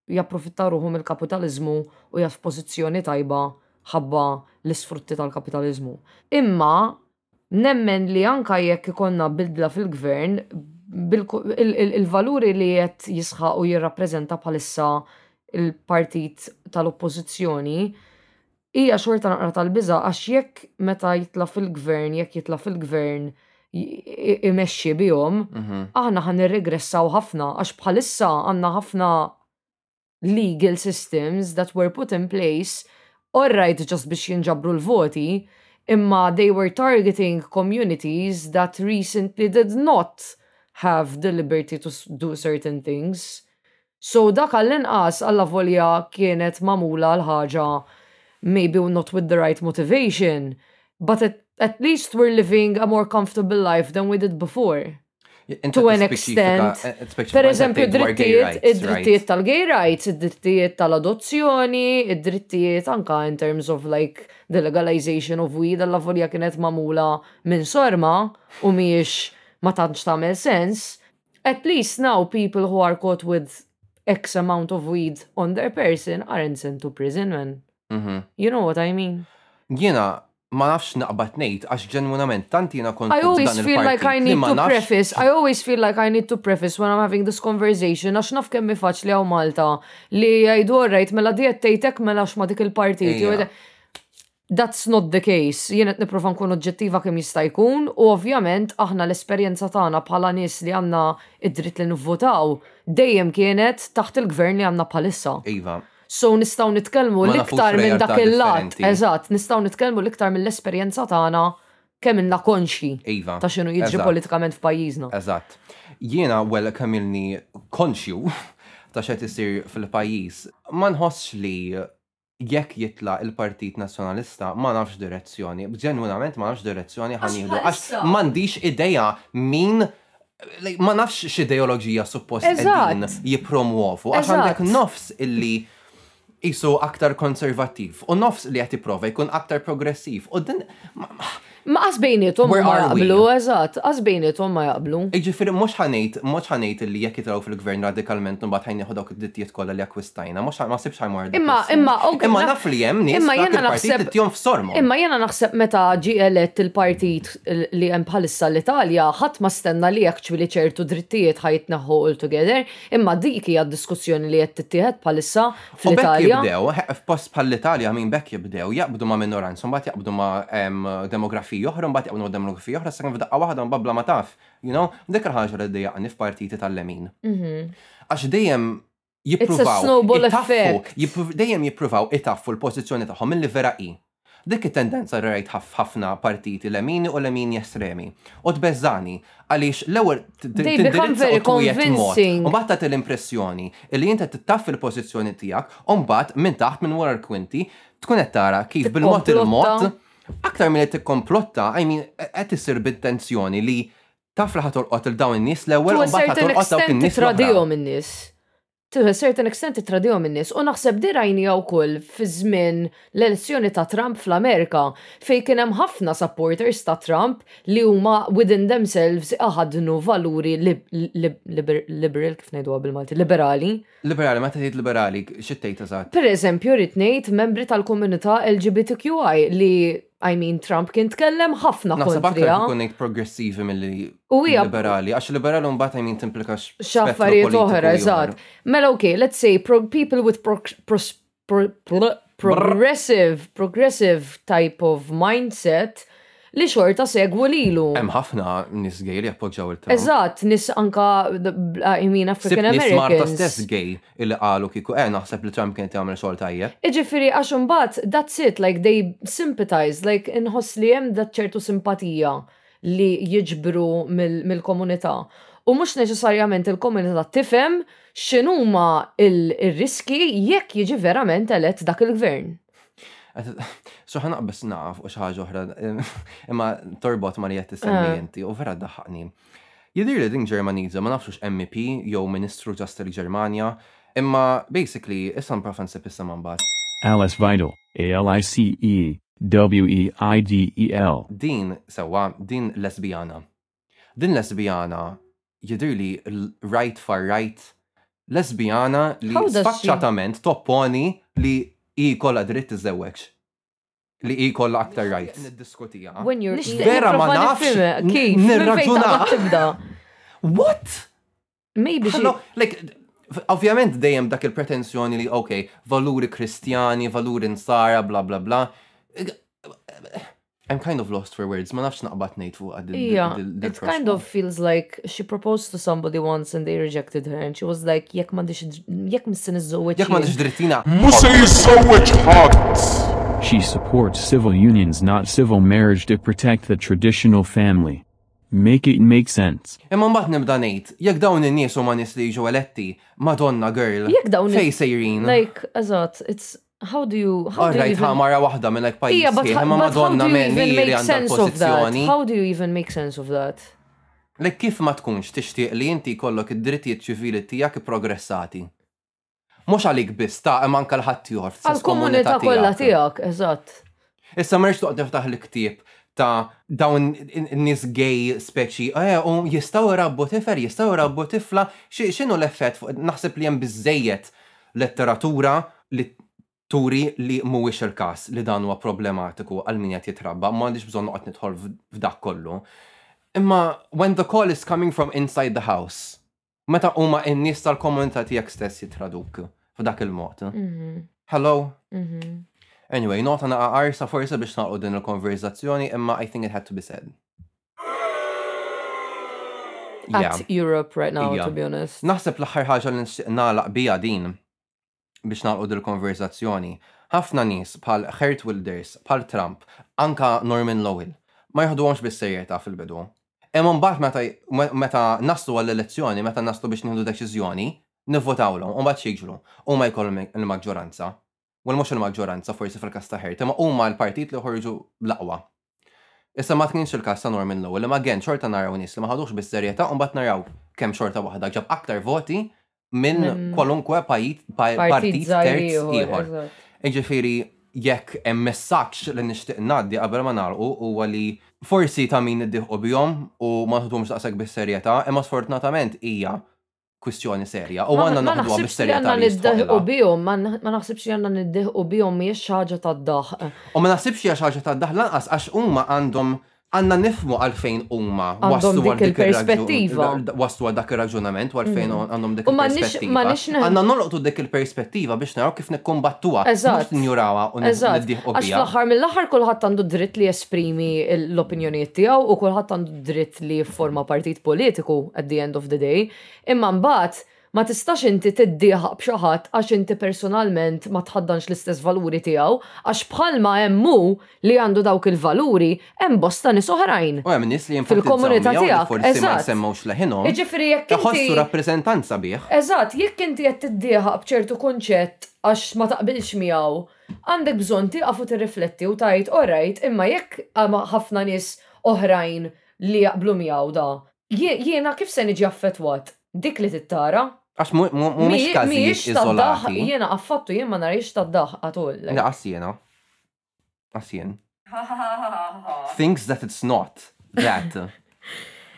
[SPEAKER 4] japprofitta ruħu mill-kapitaliżmu u jgħad f'pożizzjoni tajba ħabba l-isfrutti tal-kapitaliżmu. Imma nemmen li anke jekk ikollna bidla fil-gvern, il-valuri li qed jisħaq u jirrappreżenta bħalissa l-partit tal-oppożizzjoni Hija xorta naqra tal-biża' għax jekk meta jitla' fil-gvern, jekk jitla' fil-gvern imexxi bihom,
[SPEAKER 3] mhm.
[SPEAKER 4] aħna ħan nirregressaw ħafna għax bħalissa għandna ħafna legal systems that were put in place all right just biex jinġabru l-voti, imma they were targeting communities that recently did not have the liberty to do certain things. So dak għall-inqas, allavolja kienet magħmula l-ħaġa maybe not with the right motivation, but at at least we're living a more comfortable life than we did before. To an extent,
[SPEAKER 3] eh,
[SPEAKER 4] per eżempju,
[SPEAKER 3] drittijiet,
[SPEAKER 4] id-drittijiet tal-gay rights, id-drittijiet tal-adozzjoni, id-drittijiet anka in terms of like the legalization of weed, alla volja kienet mamula minn sorma u miex ma tantx tagħmel sens. At least now people who are caught with X amount of weed on their person aren't sent to prison man. You know what I mean?
[SPEAKER 3] Jiena ma nafx x'naqbad ngħid għax ġenwinament tant jiena kont
[SPEAKER 4] f'dan
[SPEAKER 3] il-partit
[SPEAKER 4] li
[SPEAKER 3] ma nafx.
[SPEAKER 4] I always feel like I need to preface, I always feel like I need to preface when I'm having this conversation għax naf kemm hi faċli hawn Malta li jgħidu alright mela di qed tgħid hekk mela għax ma dik il-partit jew That's not the case. Jien qed nipprova nkun oġġettiva kemm jista' jkun u ovvjament aħna l-esperjenza tagħna bħala nies li għandna d-dritt li nivvutaw dejjem kienet taħt il-Gvern li għandna bħalissa.
[SPEAKER 3] Iva.
[SPEAKER 4] So nistgħu nitkellmu l-iktar minn dak il-lat. Eżatt, nistgħu nitkellmu l-iktar mill-esperjenza tagħna kemm ilna
[SPEAKER 3] konxji
[SPEAKER 4] ta' x'inhu jiġri politikament f'pajjiżna.
[SPEAKER 3] Eżatt. Jiena well kemm ilni konxju ta' x'qed isir fil-pajjiż, ma nħossx li jekk jitlaq il-Partit Nazzjonalista ma nafx x'direzzjoni, ġenwinament ma nafx x'direzzjoni ħa nieħdu għax m'għandix idea min ma nafx x'ideoloġija suppost qegħdin jippromwovu għax għandek nofs illi jisu aktar konservattiv u nofs li qed jipprova jkun aktar progressiv u din Ma
[SPEAKER 4] qas
[SPEAKER 3] bejnietom
[SPEAKER 4] ma jaqblu, eżatt, qas bejnietom ma jaqblu.
[SPEAKER 3] Jiġifieri mhux ħanejt, mhux ħanejt li jekk jitilgħu fil-Gvern radikalment imbagħad ħajnieħu dawk id-drittijiet kollha li akkwistajna, mhux ma ħsibx ħa
[SPEAKER 4] jmur. Imma imma
[SPEAKER 3] Imma
[SPEAKER 4] naf
[SPEAKER 3] li hemm
[SPEAKER 4] nies
[SPEAKER 3] f'dak il-partit
[SPEAKER 4] li
[SPEAKER 3] tihom f'sormhom.
[SPEAKER 4] Imma jiena naħseb meta ġie elett il-partit li hemm bħalissa l-Italja ħadd ma stenna li actually ċertu drittijiet ħa jitneħħu altogether, imma dik hija d-diskussjoni li qed tittieħed bħalissa
[SPEAKER 3] U bekk
[SPEAKER 4] fl-Italja.
[SPEAKER 3] jibdew, eh, f'post bħall-Italja minn bekk jibdew jaqbdu ma' minoranza, mbagħad jaqbdu ma' em, demografiji oħra, mbagħad jaqbdu ma' demografiji oħra, sakemm f'daqqa waħda mbagħad bla ma taf, you know? Dik il-ħaġa li ddejjaqni f'partiti tal-lemin. Għax dejjem jippruvaw
[SPEAKER 4] snowball
[SPEAKER 3] itaffu,
[SPEAKER 4] effect.
[SPEAKER 3] jippru- dejjem jippruvaw itaffu l-pożizzjoni tagħhom milli vera hi. Dik it-tendenza rajtha f'ħafna partiti lemini u lemini estremi. U tbeżżagħni għaliex l-ewwel tindirizza u twiegħed mod. U mbagħad tagħti l-impressjoni li inti tittaffi l-pożizzjoni tiegħek u mbagħad minn taħt minn wara l-kwinti tkun qed tara kif bil-mod il-mod aktar milli tikkomplotta, I mean, qed issir b'intenzjoni li taf li ħatolqot il dawn in-nies l-ewwel u mbagħad ħatolqot dawk in-nies.
[SPEAKER 4] Tradihom in-nies. to a certain extent ittradihom in-nies u naħseb di rajniha wkoll fi żmien l-elezzjoni ta' Trump fl-Amerika fejn kien hemm ħafna supporters ta' Trump li huma within themselves iħaddnu valuri liberal kif ngħiduha bil-Malti? Liberali.
[SPEAKER 3] Liberali, meta tgħid liberali, xi tgħid
[SPEAKER 4] eżatt? Pereżempju rrid ngħid membri tal-komunità LGBTQI li I mean, Trump kien tkellem ħafna kontra.
[SPEAKER 3] Naħseb aktar ikun ngħid progressivi mill-li liberali, għax liberali mbagħad I mean timplika
[SPEAKER 4] x'affarijiet oħra, eżatt. Mela okay, let's say pro people with pro, pro, pro, pro, progressive, progressive type of mindset li xorta segwu lilu.
[SPEAKER 3] Hemm ħafna nis gay li jappoġġaw il-Trump.
[SPEAKER 4] Eżatt, nis anka I mean African
[SPEAKER 3] Americans. Nis Marta stess gay. illi qalu kieku eh naħseb li Trump kienet jagħmel xogħol tajjeb.
[SPEAKER 4] Iġifieri għax imbagħad that's it like they sympathize like inħoss li hemm dak ċertu simpatija li jiġbru mill-komunità u mhux neċessarjament il-komunità tifhem x'inhuma r-riskji jekk jiġi verament elett dak il-gvern.
[SPEAKER 3] So ħa naqbeż naf u xi ħaġa oħra imma torbot ma li qed
[SPEAKER 4] tissemmi
[SPEAKER 3] inti u vera ddaħħaqni. Jidhirli din Ġermaniża, ma nafx hux MEP jew Ministru ġast il-Ġermanja, imma basically issa nipprova nsib issimha mbagħad.
[SPEAKER 6] Alice Weidel, ALICEWEIDEL.
[SPEAKER 3] Din, sewwa, din lesbijana. Din lesbijana jidhirli right far right, lesbijana li sfaċċatament topponi li hi jkollha dritt tiżżewweġ. li hi kollha aktar
[SPEAKER 4] rights.
[SPEAKER 3] Niddiskutiha. Vera ma nafx.
[SPEAKER 4] Kif?
[SPEAKER 3] Nirraġuna. What?
[SPEAKER 4] Maybe.
[SPEAKER 3] Like, ovvjament dejjem dak il-pretenzjoni li, ok, valuri kristjani, valuri nsara, bla bla bla. I'm kind of lost for words, ma nafx naqbad nejt fuq għad.
[SPEAKER 4] Yeah, it kind of feels like she proposed to somebody once and they rejected her and she was like jekk m'għandix jekk missi niżżewweġ.
[SPEAKER 3] Jekk m'għandix drittina.
[SPEAKER 7] Mhux se jiżżewweġ ħadd.
[SPEAKER 6] She supports civil unions not civil marriage to protect the traditional family. Make it make sense.
[SPEAKER 3] Imma mbagħad nibda ngħid, jekk dawn in-nies huma nies li jiġu eletti, Madonna girl.
[SPEAKER 4] Jekk dawn
[SPEAKER 3] fejn sejrin?
[SPEAKER 4] Like, eżatt, it's How do you how do you even...
[SPEAKER 3] All mara waħda minn hekk pajjiż
[SPEAKER 4] yeah,
[SPEAKER 3] sħiħ,
[SPEAKER 4] ma
[SPEAKER 3] madonna
[SPEAKER 4] minn
[SPEAKER 3] li għandha l-pożizzjoni.
[SPEAKER 4] How do you even make sense of that?
[SPEAKER 3] Lek kif ma tkunx tixtieq li inti jkollok id-drittijiet ċivili tiegħek progressati. Mhux għalik biss ta' hemm anke l-ħadd ieħor
[SPEAKER 4] fis-komunità kollha tiegħek. Eżatt.
[SPEAKER 3] Issa ma rridx toqgħod niftaħ l-ktieb ta' dawn in-nies gay speċi, eh, u jistgħu jrabbu tifel, jistgħu jrabbu tifla, x'inhu l-effett fuq naħseb li hemm biżżejjed letteratura li turi li mhuwiex il-każ li dan huwa problematiku għal min qed jitrabba, ma għandix bżonn noqgħod nidħol f'dak kollu. Imma when the call is coming from inside the house, Meta huma n-nies tal-komunità tiegħek stess jittraduk f'dak il-mod. Mhm. Hello?
[SPEAKER 4] Mhm.
[SPEAKER 3] Anyway, nota naqa arsa forse biex naqgħu din il-konverzazzjoni imma I think it had to be said.
[SPEAKER 4] At Europe right now, to be honest.
[SPEAKER 3] Naħseb l-aħħar ħaġa li nixtieq nagħlaq bija din biex nagħlqu dil-konverżazzjoni, ħafna nies bħal Geert Wilders, bħal Trump, anka Norman Lowell, ma jiħduhomx bis-serjetà fil-bidu. Imma mbagħad meta meta naslu għall-elezzjoni, meta naslu biex nieħdu deċiżjoni, nivvotawlhom u mbagħad x'jiġru? Huma jkollhom il-maġġoranza. Well mhux il-maġġoranza forsi fil-każ ta' Geert, imma huma l-partit li joħorġu bl-aqwa. Issa ma kienx il-każ ta' Norman Lowell imma again xorta naraw nies li ma ħaduhx bis-serjetà u mbagħad naraw kemm xorta waħda ġab aktar voti minn kwalunkwe
[SPEAKER 4] partit
[SPEAKER 3] terz
[SPEAKER 4] ieħor.
[SPEAKER 3] Jiġifieri jekk hemm messaġġ li nixtieq ngħaddi qabel ma nagħlqu huwa li forsi ta' min iddieħqu bihom u ma nħduhomx daqshekk bis-serjetà imma sfortunatament hija kwistjoni serja u għandna naħduha bis-serjetà.
[SPEAKER 4] Ma naħsibx
[SPEAKER 3] li
[SPEAKER 4] għandna
[SPEAKER 3] niddeħqu
[SPEAKER 4] bihom, ma naħsibx li għandna niddeħqu bihom mhijiex xi ħaġa tad-daħq.
[SPEAKER 3] U ma naħsibx hija xi ħaġa tad-daħq lanqas għax huma għandhom għandna nifhmu għalfejn huma waslu għal dik
[SPEAKER 4] il-perspettiva.
[SPEAKER 3] Waslu għal dak ir-raġunament u għalfejn għandhom dik il-perspettiva. Għandna nolqtu dik il-perspettiva biex naraw kif
[SPEAKER 4] nikkumbattuha,
[SPEAKER 3] mhux ninjurawha u
[SPEAKER 4] niddiħqu
[SPEAKER 3] biha.
[SPEAKER 4] Għax fl-aħħar mill-aħħar kulħadd għandu dritt li jesprimi l-opinjonijiet tiegħu u kulħadd għandu dritt li jifforma partit politiku at the end of the day, imma mbagħad ma tistax inti tiddieħaq b'xi ħadd għax inti personalment ma tħaddanx l-istess valuri tiegħu għax bħalma hemm hu li għandu dawk il-valuri hemm bosta nies oħrajn fil-komunità tiegħek.
[SPEAKER 3] U hemm nies li jenfasizzaw miegħu li forsi ma jsemmewx leħinhom, iħossu rappreżentanza bih.
[SPEAKER 4] Eżatt, jekk inti qed tiddieħaq b'ċertu kunċett għax ma taqbilx miegħu Għandek bżonn tieqaf u tirrifletti u tgħid orajt imma jekk hemm ħafna nies oħrajn li jaqblu miegħu da, jiena kif se niġi affettwat? Dik li
[SPEAKER 3] trid tara. Għax mhumiex każijiet iżolati.
[SPEAKER 4] Jiena affattu jien ma narihiex tad-daħq at all like.
[SPEAKER 3] Lanqas jiena. Lanqas jien. Thinks that it's not that.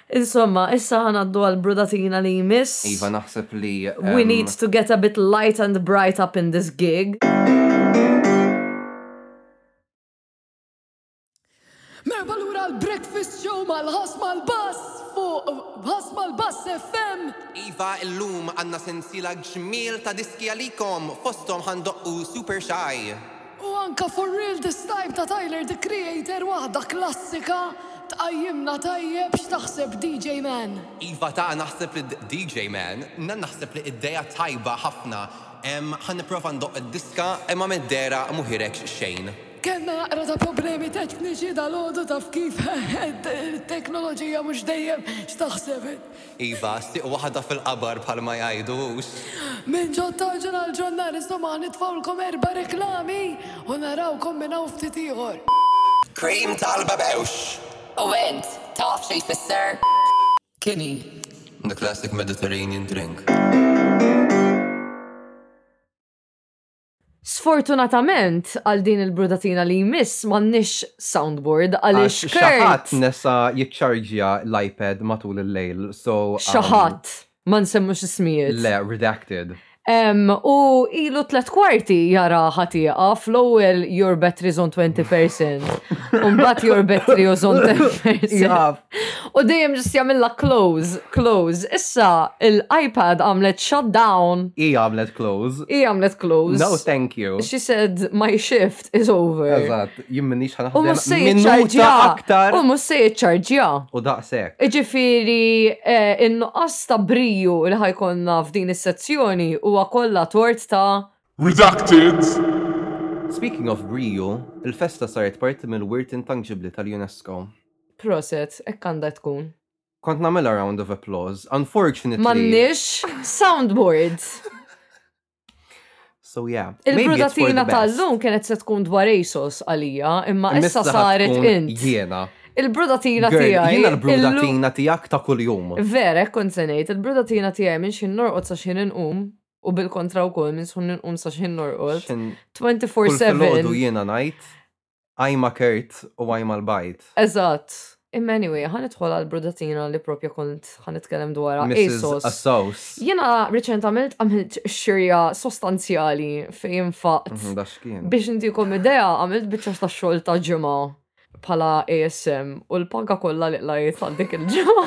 [SPEAKER 4] Insomma, issa ħanaddu għal brudatina li jmiss.
[SPEAKER 3] Iva naħseb li.
[SPEAKER 4] We need to get a bit light and bright up in this gig.
[SPEAKER 8] Merba lura l-breakfast show mal-ħas mal-bass fuq ħas mal-bass FM.
[SPEAKER 9] Iva illum għanna sensila ġmiel ta' diski għalikom fostom ħandoqqu super shy.
[SPEAKER 8] U anke For Real This Time ta' Tyler The Creator waħda klassika tqajjimna tajjeb x'taħseb DJ Man?
[SPEAKER 3] Iva ta naħseb li DJ Man na naħseb li iddeja tajba ħafna emm ħa nipprova ndoqq id-diska imma middera mu hireġ xejn.
[SPEAKER 8] Kellna naqra ta' problemi tekniċi dalgħodu taf kif it-teknoloġija mhux dejjem x'taħseb.
[SPEAKER 3] Iva, sieq waħda fil-qabar bħalma jgħidu hux.
[SPEAKER 8] Minn ġo t-tarġa għall-ġurnali stomani nitfgħulkom erba' reklami u narawkom minn hawn ftit ieħor.
[SPEAKER 2] Cream tal-babewx!
[SPEAKER 5] U int, taf xi jfisser?
[SPEAKER 8] Quinine,
[SPEAKER 3] the classic Mediterranean drink.
[SPEAKER 4] Sfortunatament għal din il-brudatina li jmiss m'għandniex soundboard
[SPEAKER 3] għaliex
[SPEAKER 4] Kurt.
[SPEAKER 3] Xi ħadd nesa jiċċarġja l-iPad matul il-lejl, so. Xi
[SPEAKER 4] ħadd, ma nsemmux ismijiet.
[SPEAKER 3] Le, redacted.
[SPEAKER 4] U ilu tlet kwarti jara ħatieqa fl-ewwel your battery is on 20%, u mbagħad your battery is on 10%.
[SPEAKER 3] Jaf,
[SPEAKER 4] U dejjem ġist jagħmilha close, close. Issa l-iPad għamlet shut
[SPEAKER 3] down. Hi għamlet close.
[SPEAKER 4] Hi għamlet close.
[SPEAKER 3] No thank you.
[SPEAKER 4] She said my shift is over.
[SPEAKER 3] Eżatt, jien
[SPEAKER 4] minix ħanaħdem. U
[SPEAKER 3] mhux se
[SPEAKER 4] jiċċarġja
[SPEAKER 3] aktar.
[SPEAKER 4] U mhux se jiċċarġja.
[SPEAKER 3] U daqshekk.
[SPEAKER 4] Iġifieri eh, in-nuqqas ta' briju li ħajkonna f'din is-sezzjoni huwa kollha tort ta'
[SPEAKER 7] Redacted.
[SPEAKER 3] Speaking of briju, il-festa saret parti mill-wirt intanġibbli tal-UNESCO.
[SPEAKER 4] Proset, hekk għandha tkun.
[SPEAKER 3] Kont nagħmilha round of applause. Unfortunately.
[SPEAKER 4] M'għandniex soundboard.
[SPEAKER 3] So yeah.
[SPEAKER 4] Il-brudatina tal-lum kienet se tkun dwar ASOS għalija, imma issa saret int.
[SPEAKER 3] Jiena.
[SPEAKER 4] Il-brudatina tiegħi.
[SPEAKER 3] Jiena l-brudatina tiegħek ta' kuljum.
[SPEAKER 4] Vera, kont se ngħid, il-brudatina tiegħi minn xi norqod sa xi inqum u bil-kontra wkoll minn xi inqum sa
[SPEAKER 3] xi norqod.
[SPEAKER 4] 24/7.
[SPEAKER 3] Jiena ngħid. Ajma kert u ajma l-bajd.
[SPEAKER 4] Eżatt. Imma anyway, ħa nidħol għall-brudatina li proprja kont ħa nitkellem dwarha.
[SPEAKER 3] Mrs.
[SPEAKER 4] ASOS.
[SPEAKER 3] Assaws.
[SPEAKER 4] Jiena riċentament għamilt xirja sostanzjali fejn faqt.
[SPEAKER 3] Mhm, Da x'kien?
[SPEAKER 4] Biex intikom idea, għamilt biċċa ta' xogħol ta' ġimgħa bħala ASM u l-paga kollha li qlajt għal dik il-ġimgħa.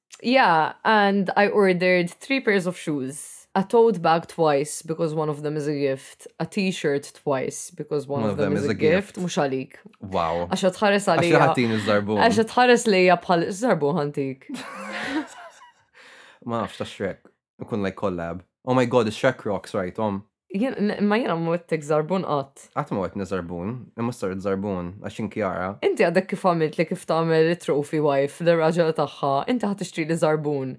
[SPEAKER 3] Yeah,
[SPEAKER 4] and I ordered three pairs of shoes, a tote bag twice because one of them is a gift, a t-shirt twice because one of them is a gift, mhux għalik.
[SPEAKER 3] Wow.
[SPEAKER 4] Għax qed tħares
[SPEAKER 3] Għax
[SPEAKER 4] għalija.
[SPEAKER 3] ħatin iż-żarbun.
[SPEAKER 4] Għax qed tħares lejja bħal żarbu ħantik.
[SPEAKER 3] Ma nafx ta' Shrek. Ikun like collab. Oh my god, is Shrek Rocks rajtom. Ma
[SPEAKER 4] jiena ma wettek żarbun qatt.
[SPEAKER 3] Qatt ma wettni żarbun, imma saret żarbun, għax jien Chiara.
[SPEAKER 4] Inti għadek kif għamiltli kif tagħmel it-trophy wife lir-raġel tagħha, inti ħa tixtrili żarbun.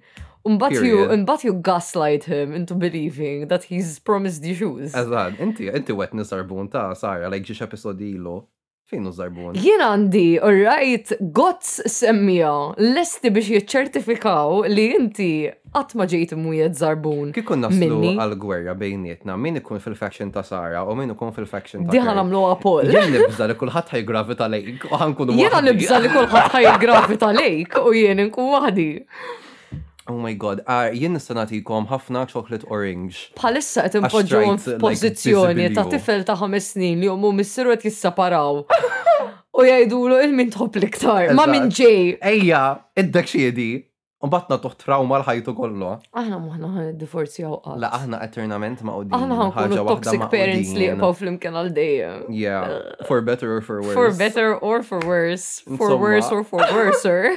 [SPEAKER 4] U mbagħad you gaslight him into believing that he's promised you shoes.
[SPEAKER 3] Eżatt, inti wettni żarbun ta' Sara like xi x'episodi ilu. Fejn użarbun?
[SPEAKER 4] Jien għandi, alright, gots semmija, lesti biex jiċċertifikaw li inti qatt ma ġejt imwiet zarbun.
[SPEAKER 3] Kikun naslu għal-gwerra bejnietna, min ikun fil-faction ta' Sara u min ikun fil-faction ta'
[SPEAKER 4] Diħan għamlu għapol.
[SPEAKER 3] Jien nibza li kullħat ħaj gravita lejk u ħankun
[SPEAKER 4] Jien nibza li kullħat ħaj gravita lejk u jien nkun wahdi.
[SPEAKER 3] Oh my god, ah, jien nista' nagħtikom ħafna chocolate orange.
[SPEAKER 4] Bħalissa qed
[SPEAKER 3] inpoġġuhom
[SPEAKER 4] f'pożizzjoni ta' tifel ta' ħames snin li ommu missieru qed jissaparaw. U jgħidulu il-min tħobb l-iktar, ma'
[SPEAKER 3] min
[SPEAKER 4] ġej.
[SPEAKER 3] Ejja, iddeċiedi, u mbagħad nagħtuh trawma l-ħajtu kollu.
[SPEAKER 4] Aħna moħħna ħan iddivorzjaw qatt.
[SPEAKER 3] La aħna eternament ma' qudin.
[SPEAKER 4] Aħna ħan kunu toxic parents li jibqgħu flimkien għal dejjem.
[SPEAKER 3] Yeah, for better or for worse.
[SPEAKER 4] For better or for worse. For worse or for worser.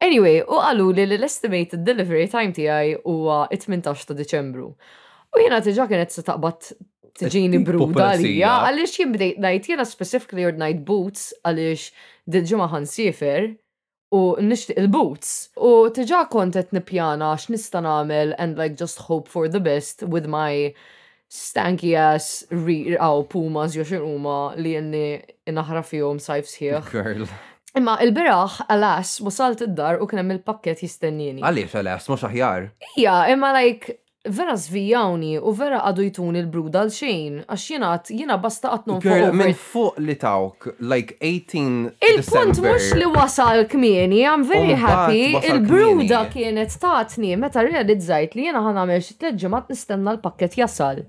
[SPEAKER 4] Anyway, u qalu li l-estimated delivery time tiegħi huwa 18 ta' Diċembru. U jiena tiġa kienet se taqbad tiġini bruda għalija, għaliex jien bdejt ngħid jiena specifically ordnajt boots għaliex dil-ġimgħa ħansifer u nixtieq il-boots. U tiġa kont qed nippjana x'nista' nagħmel and like just hope for the best with my Stanky ass rear aw pumas jew x'in huma li jenni inaħra fihom sajf sħiħ.
[SPEAKER 3] Girl.
[SPEAKER 4] Imma il-biraħ alas wasalt id-dar u kien hemm il-pakkett jistennieni.
[SPEAKER 3] Għaliex alas mhux aħjar?
[SPEAKER 4] Ija, imma like vera żvijawni u vera qagħdu jtuni l-brud għal xejn għax jien għad jiena basta qatt nonfoq.
[SPEAKER 3] Girl minn
[SPEAKER 4] Fuq
[SPEAKER 3] li tawk like 18 December.
[SPEAKER 4] Il-punt mhux li wasal kmieni, I am
[SPEAKER 3] very
[SPEAKER 4] happy, il-bruda kienet tatni meta rrealizzajt li jiena ħa nagħmel xi tliet ġimgħat nistenna l-pakkett jasal.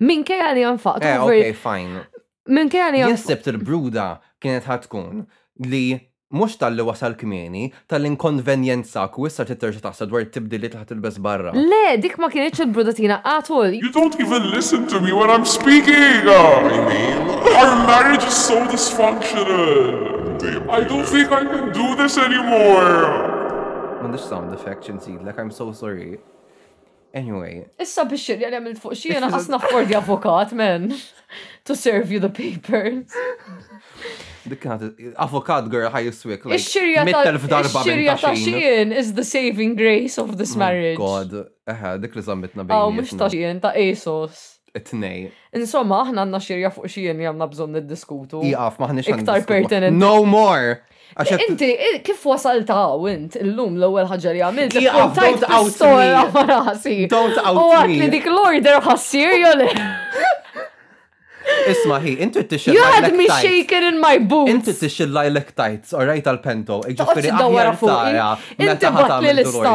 [SPEAKER 4] Minkejja li
[SPEAKER 3] nfaqt
[SPEAKER 4] over.
[SPEAKER 3] Eh ok fine.
[SPEAKER 4] Minkejja li. Jien
[SPEAKER 3] ħsibt il-bruda kienet ħa tkun li Mhux talli wasal kmieni, talli nkonvenjenzak u issa trid terġa' taħseb dwar it-tibdiliet li ħa tilbes barra.
[SPEAKER 4] Le, dik ma kinitx il-brudatina at all!
[SPEAKER 7] You don't even listen to me when I'm speaking! I mean. Our marriage is so dysfunctional! I don't think I can do this anymore!
[SPEAKER 3] M'għandix sound effect xi nżidlek, I'm so sorry. Anyway.
[SPEAKER 4] Issa biex xirja li għamilt fuq xie, naqqas naffor di avokat, men. To serve you the papers.
[SPEAKER 3] Dik avokat girl ħaj jiswik.
[SPEAKER 4] Ix-xirja ta' xirja ta' xien is the saving grace of this oh marriage.
[SPEAKER 3] God, eħe, dik li zammitna bejn.
[SPEAKER 4] Aw, mux ta' xien, ta' Asos.
[SPEAKER 3] It-tnej.
[SPEAKER 4] Insomma, aħna għandna xirja fuq xien li għandna bżonn niddiskutu.
[SPEAKER 3] Iqaf, maħniex
[SPEAKER 4] Iktar pertinenti.
[SPEAKER 3] No more!
[SPEAKER 4] Inti, kif wasalt għaw int illum l-ewwel ħaġa li għamilt?
[SPEAKER 3] Iqaf, don't out me! Don't out me!
[SPEAKER 4] U għat li dik l-order ħassir jole.
[SPEAKER 3] Isma hi, inti t-tixil.
[SPEAKER 4] You had me shaken in my boots.
[SPEAKER 3] Inti t-tixil lajlek tajts, orrejt għal-pento.
[SPEAKER 4] Ġifiri
[SPEAKER 3] għawara
[SPEAKER 4] fuq. Inti bat li l-ista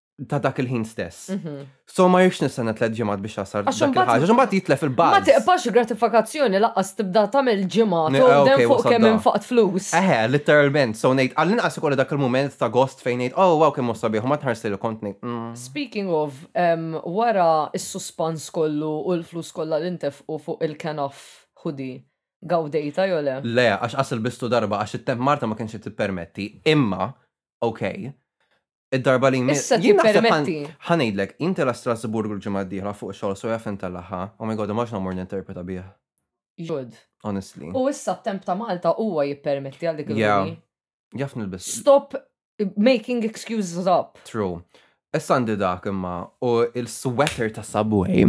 [SPEAKER 4] ta'
[SPEAKER 3] dak il-ħin stess.
[SPEAKER 4] Mhm.
[SPEAKER 3] So ma jirx nistenna tlet ġimgħat biex jasar dak il-ħaġa, ġimgħat jitlef
[SPEAKER 4] il-bar.
[SPEAKER 3] Ma
[SPEAKER 4] tiqbax gratifikazzjoni laqqas tibda tagħmel
[SPEAKER 3] ġimgħat
[SPEAKER 4] u
[SPEAKER 3] ah, dem
[SPEAKER 4] fuq kemm infaqt flus.
[SPEAKER 3] Eħe, literalment, so ngħid għallin qas ikolli dak il-mument ta' gost fejn ngħid, oh wow kemm hu sabiħ, ma tħarsi li kont ngħid. Mm.
[SPEAKER 4] Speaking of, wara s-suspans kollu u l-flus kollha li ntefqu fuq il-kenaf ħudi gawdejta jew
[SPEAKER 3] le? Le, għax qas il-bistu darba għax it-temp Marta ma kienx tippermetti, imma, okay, Id-darba li jmiss.
[SPEAKER 4] Issa tippermetti.
[SPEAKER 3] Ħanejdlek, inti la Strasburgu l-ġimgħa d-dieħla fuq xogħol so jaf intellaħħa. Oh my god, immaġna mor ninterpreta bih.
[SPEAKER 4] Jud.
[SPEAKER 3] Honestly.
[SPEAKER 4] U issa t-temp ta' Malta huwa jippermetti għal dik il-ħin.
[SPEAKER 3] Jaf nilbis.
[SPEAKER 4] Stop making excuses up.
[SPEAKER 3] True. Issa għandi dak imma u il-sweater ta' Subway.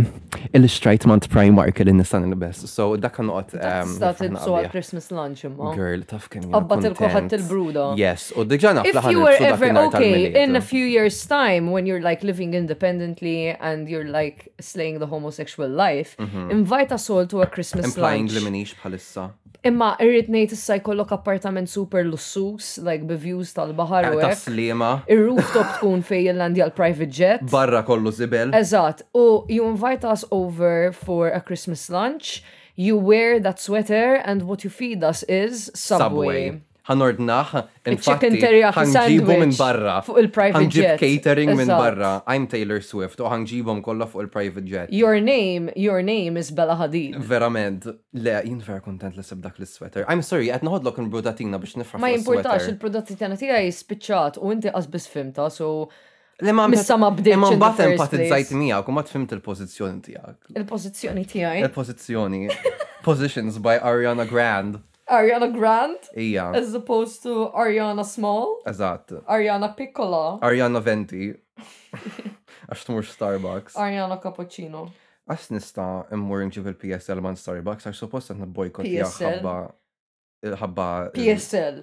[SPEAKER 3] Illustrate mant prime work li nista' nilbes. So dak kan noqgħod.
[SPEAKER 4] Tista' ehm, tibsu għal Christmas lunch imma.
[SPEAKER 3] Girl, taf kemm.
[SPEAKER 4] Qabbat il-koħat il-bruda.
[SPEAKER 3] Yes, u diġà naf
[SPEAKER 4] If you were ever okay in a few years time when you're like living independently and you're like slaying the homosexual life, mhm. invite us all to a Christmas
[SPEAKER 3] lunch. Implying li minix bħalissa.
[SPEAKER 4] Imma irrid ngħid issa jkollok appartament super lussus, like bi views tal-baħar u hekk.
[SPEAKER 3] Taslima.
[SPEAKER 4] Ir-rooftop tkun fej il-landja l-private jet.
[SPEAKER 3] Barra kollu zibel.
[SPEAKER 4] Eżatt, u you invite us over for a Christmas lunch, you wear that sweater and what you feed us is Subway. Ħanordnah,
[SPEAKER 3] infatti, ħanġibu minn barra. Ħanġib catering minn barra. I'm Taylor Swift u ħanġibhom kollha fuq il-private jet.
[SPEAKER 4] Your name, your name is Bella Hadid.
[SPEAKER 3] Verament. Le, jien vera kuntent li sibt dak l-isweater. I'm sorry, qed noħodlok il-brudatina biex nifraħ fuq is-sweater.
[SPEAKER 4] Ma jimpurtax, il-brudatina tiegħi spiċċat u inti qas biss
[SPEAKER 3] fhimtha, so
[SPEAKER 4] Missa ma bdejt. Ma
[SPEAKER 3] mbagħad empatizzajt miegħek u ma tfimt il-pożizzjoni tiegħek.
[SPEAKER 4] Il-pożizzjoni tiegħi.
[SPEAKER 3] Il-pożizzjoni. Positions by Ariana Grande.
[SPEAKER 4] Ariana Grande.
[SPEAKER 3] Hija.
[SPEAKER 4] As opposed to Ariana Small.
[SPEAKER 3] Eżatt.
[SPEAKER 4] Ariana Piccola.
[SPEAKER 3] Ariana Venti. Għax tmurx Starbucks.
[SPEAKER 4] Ariana Cappuccino.
[SPEAKER 3] Għax nista' mmur nġib il-PSL man Starbucks għax suppost qed
[SPEAKER 4] nibboykottjah
[SPEAKER 3] ħabba.
[SPEAKER 4] PSL.
[SPEAKER 3] Ħabba. PSL.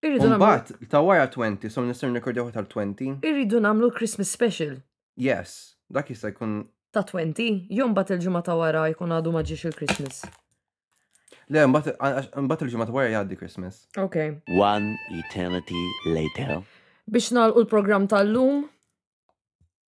[SPEAKER 4] Irridu nagħmlu.
[SPEAKER 3] Mbagħad ta' wara 20 so nistgħu nirkordjaw tal-20.
[SPEAKER 4] Irridu nagħmlu l-Christmas special.
[SPEAKER 3] Yes, dak jista' jkun.
[SPEAKER 4] Ta' 20, jom bat il-ġimgħa ta' wara jkun għadu ma ġiex il-Christmas.
[SPEAKER 3] Le, mbagħad il-ġimgħa ta' wara jgħaddi Christmas.
[SPEAKER 4] Ok.
[SPEAKER 9] One eternity later.
[SPEAKER 4] Biex nagħlqu l-programm tal-lum,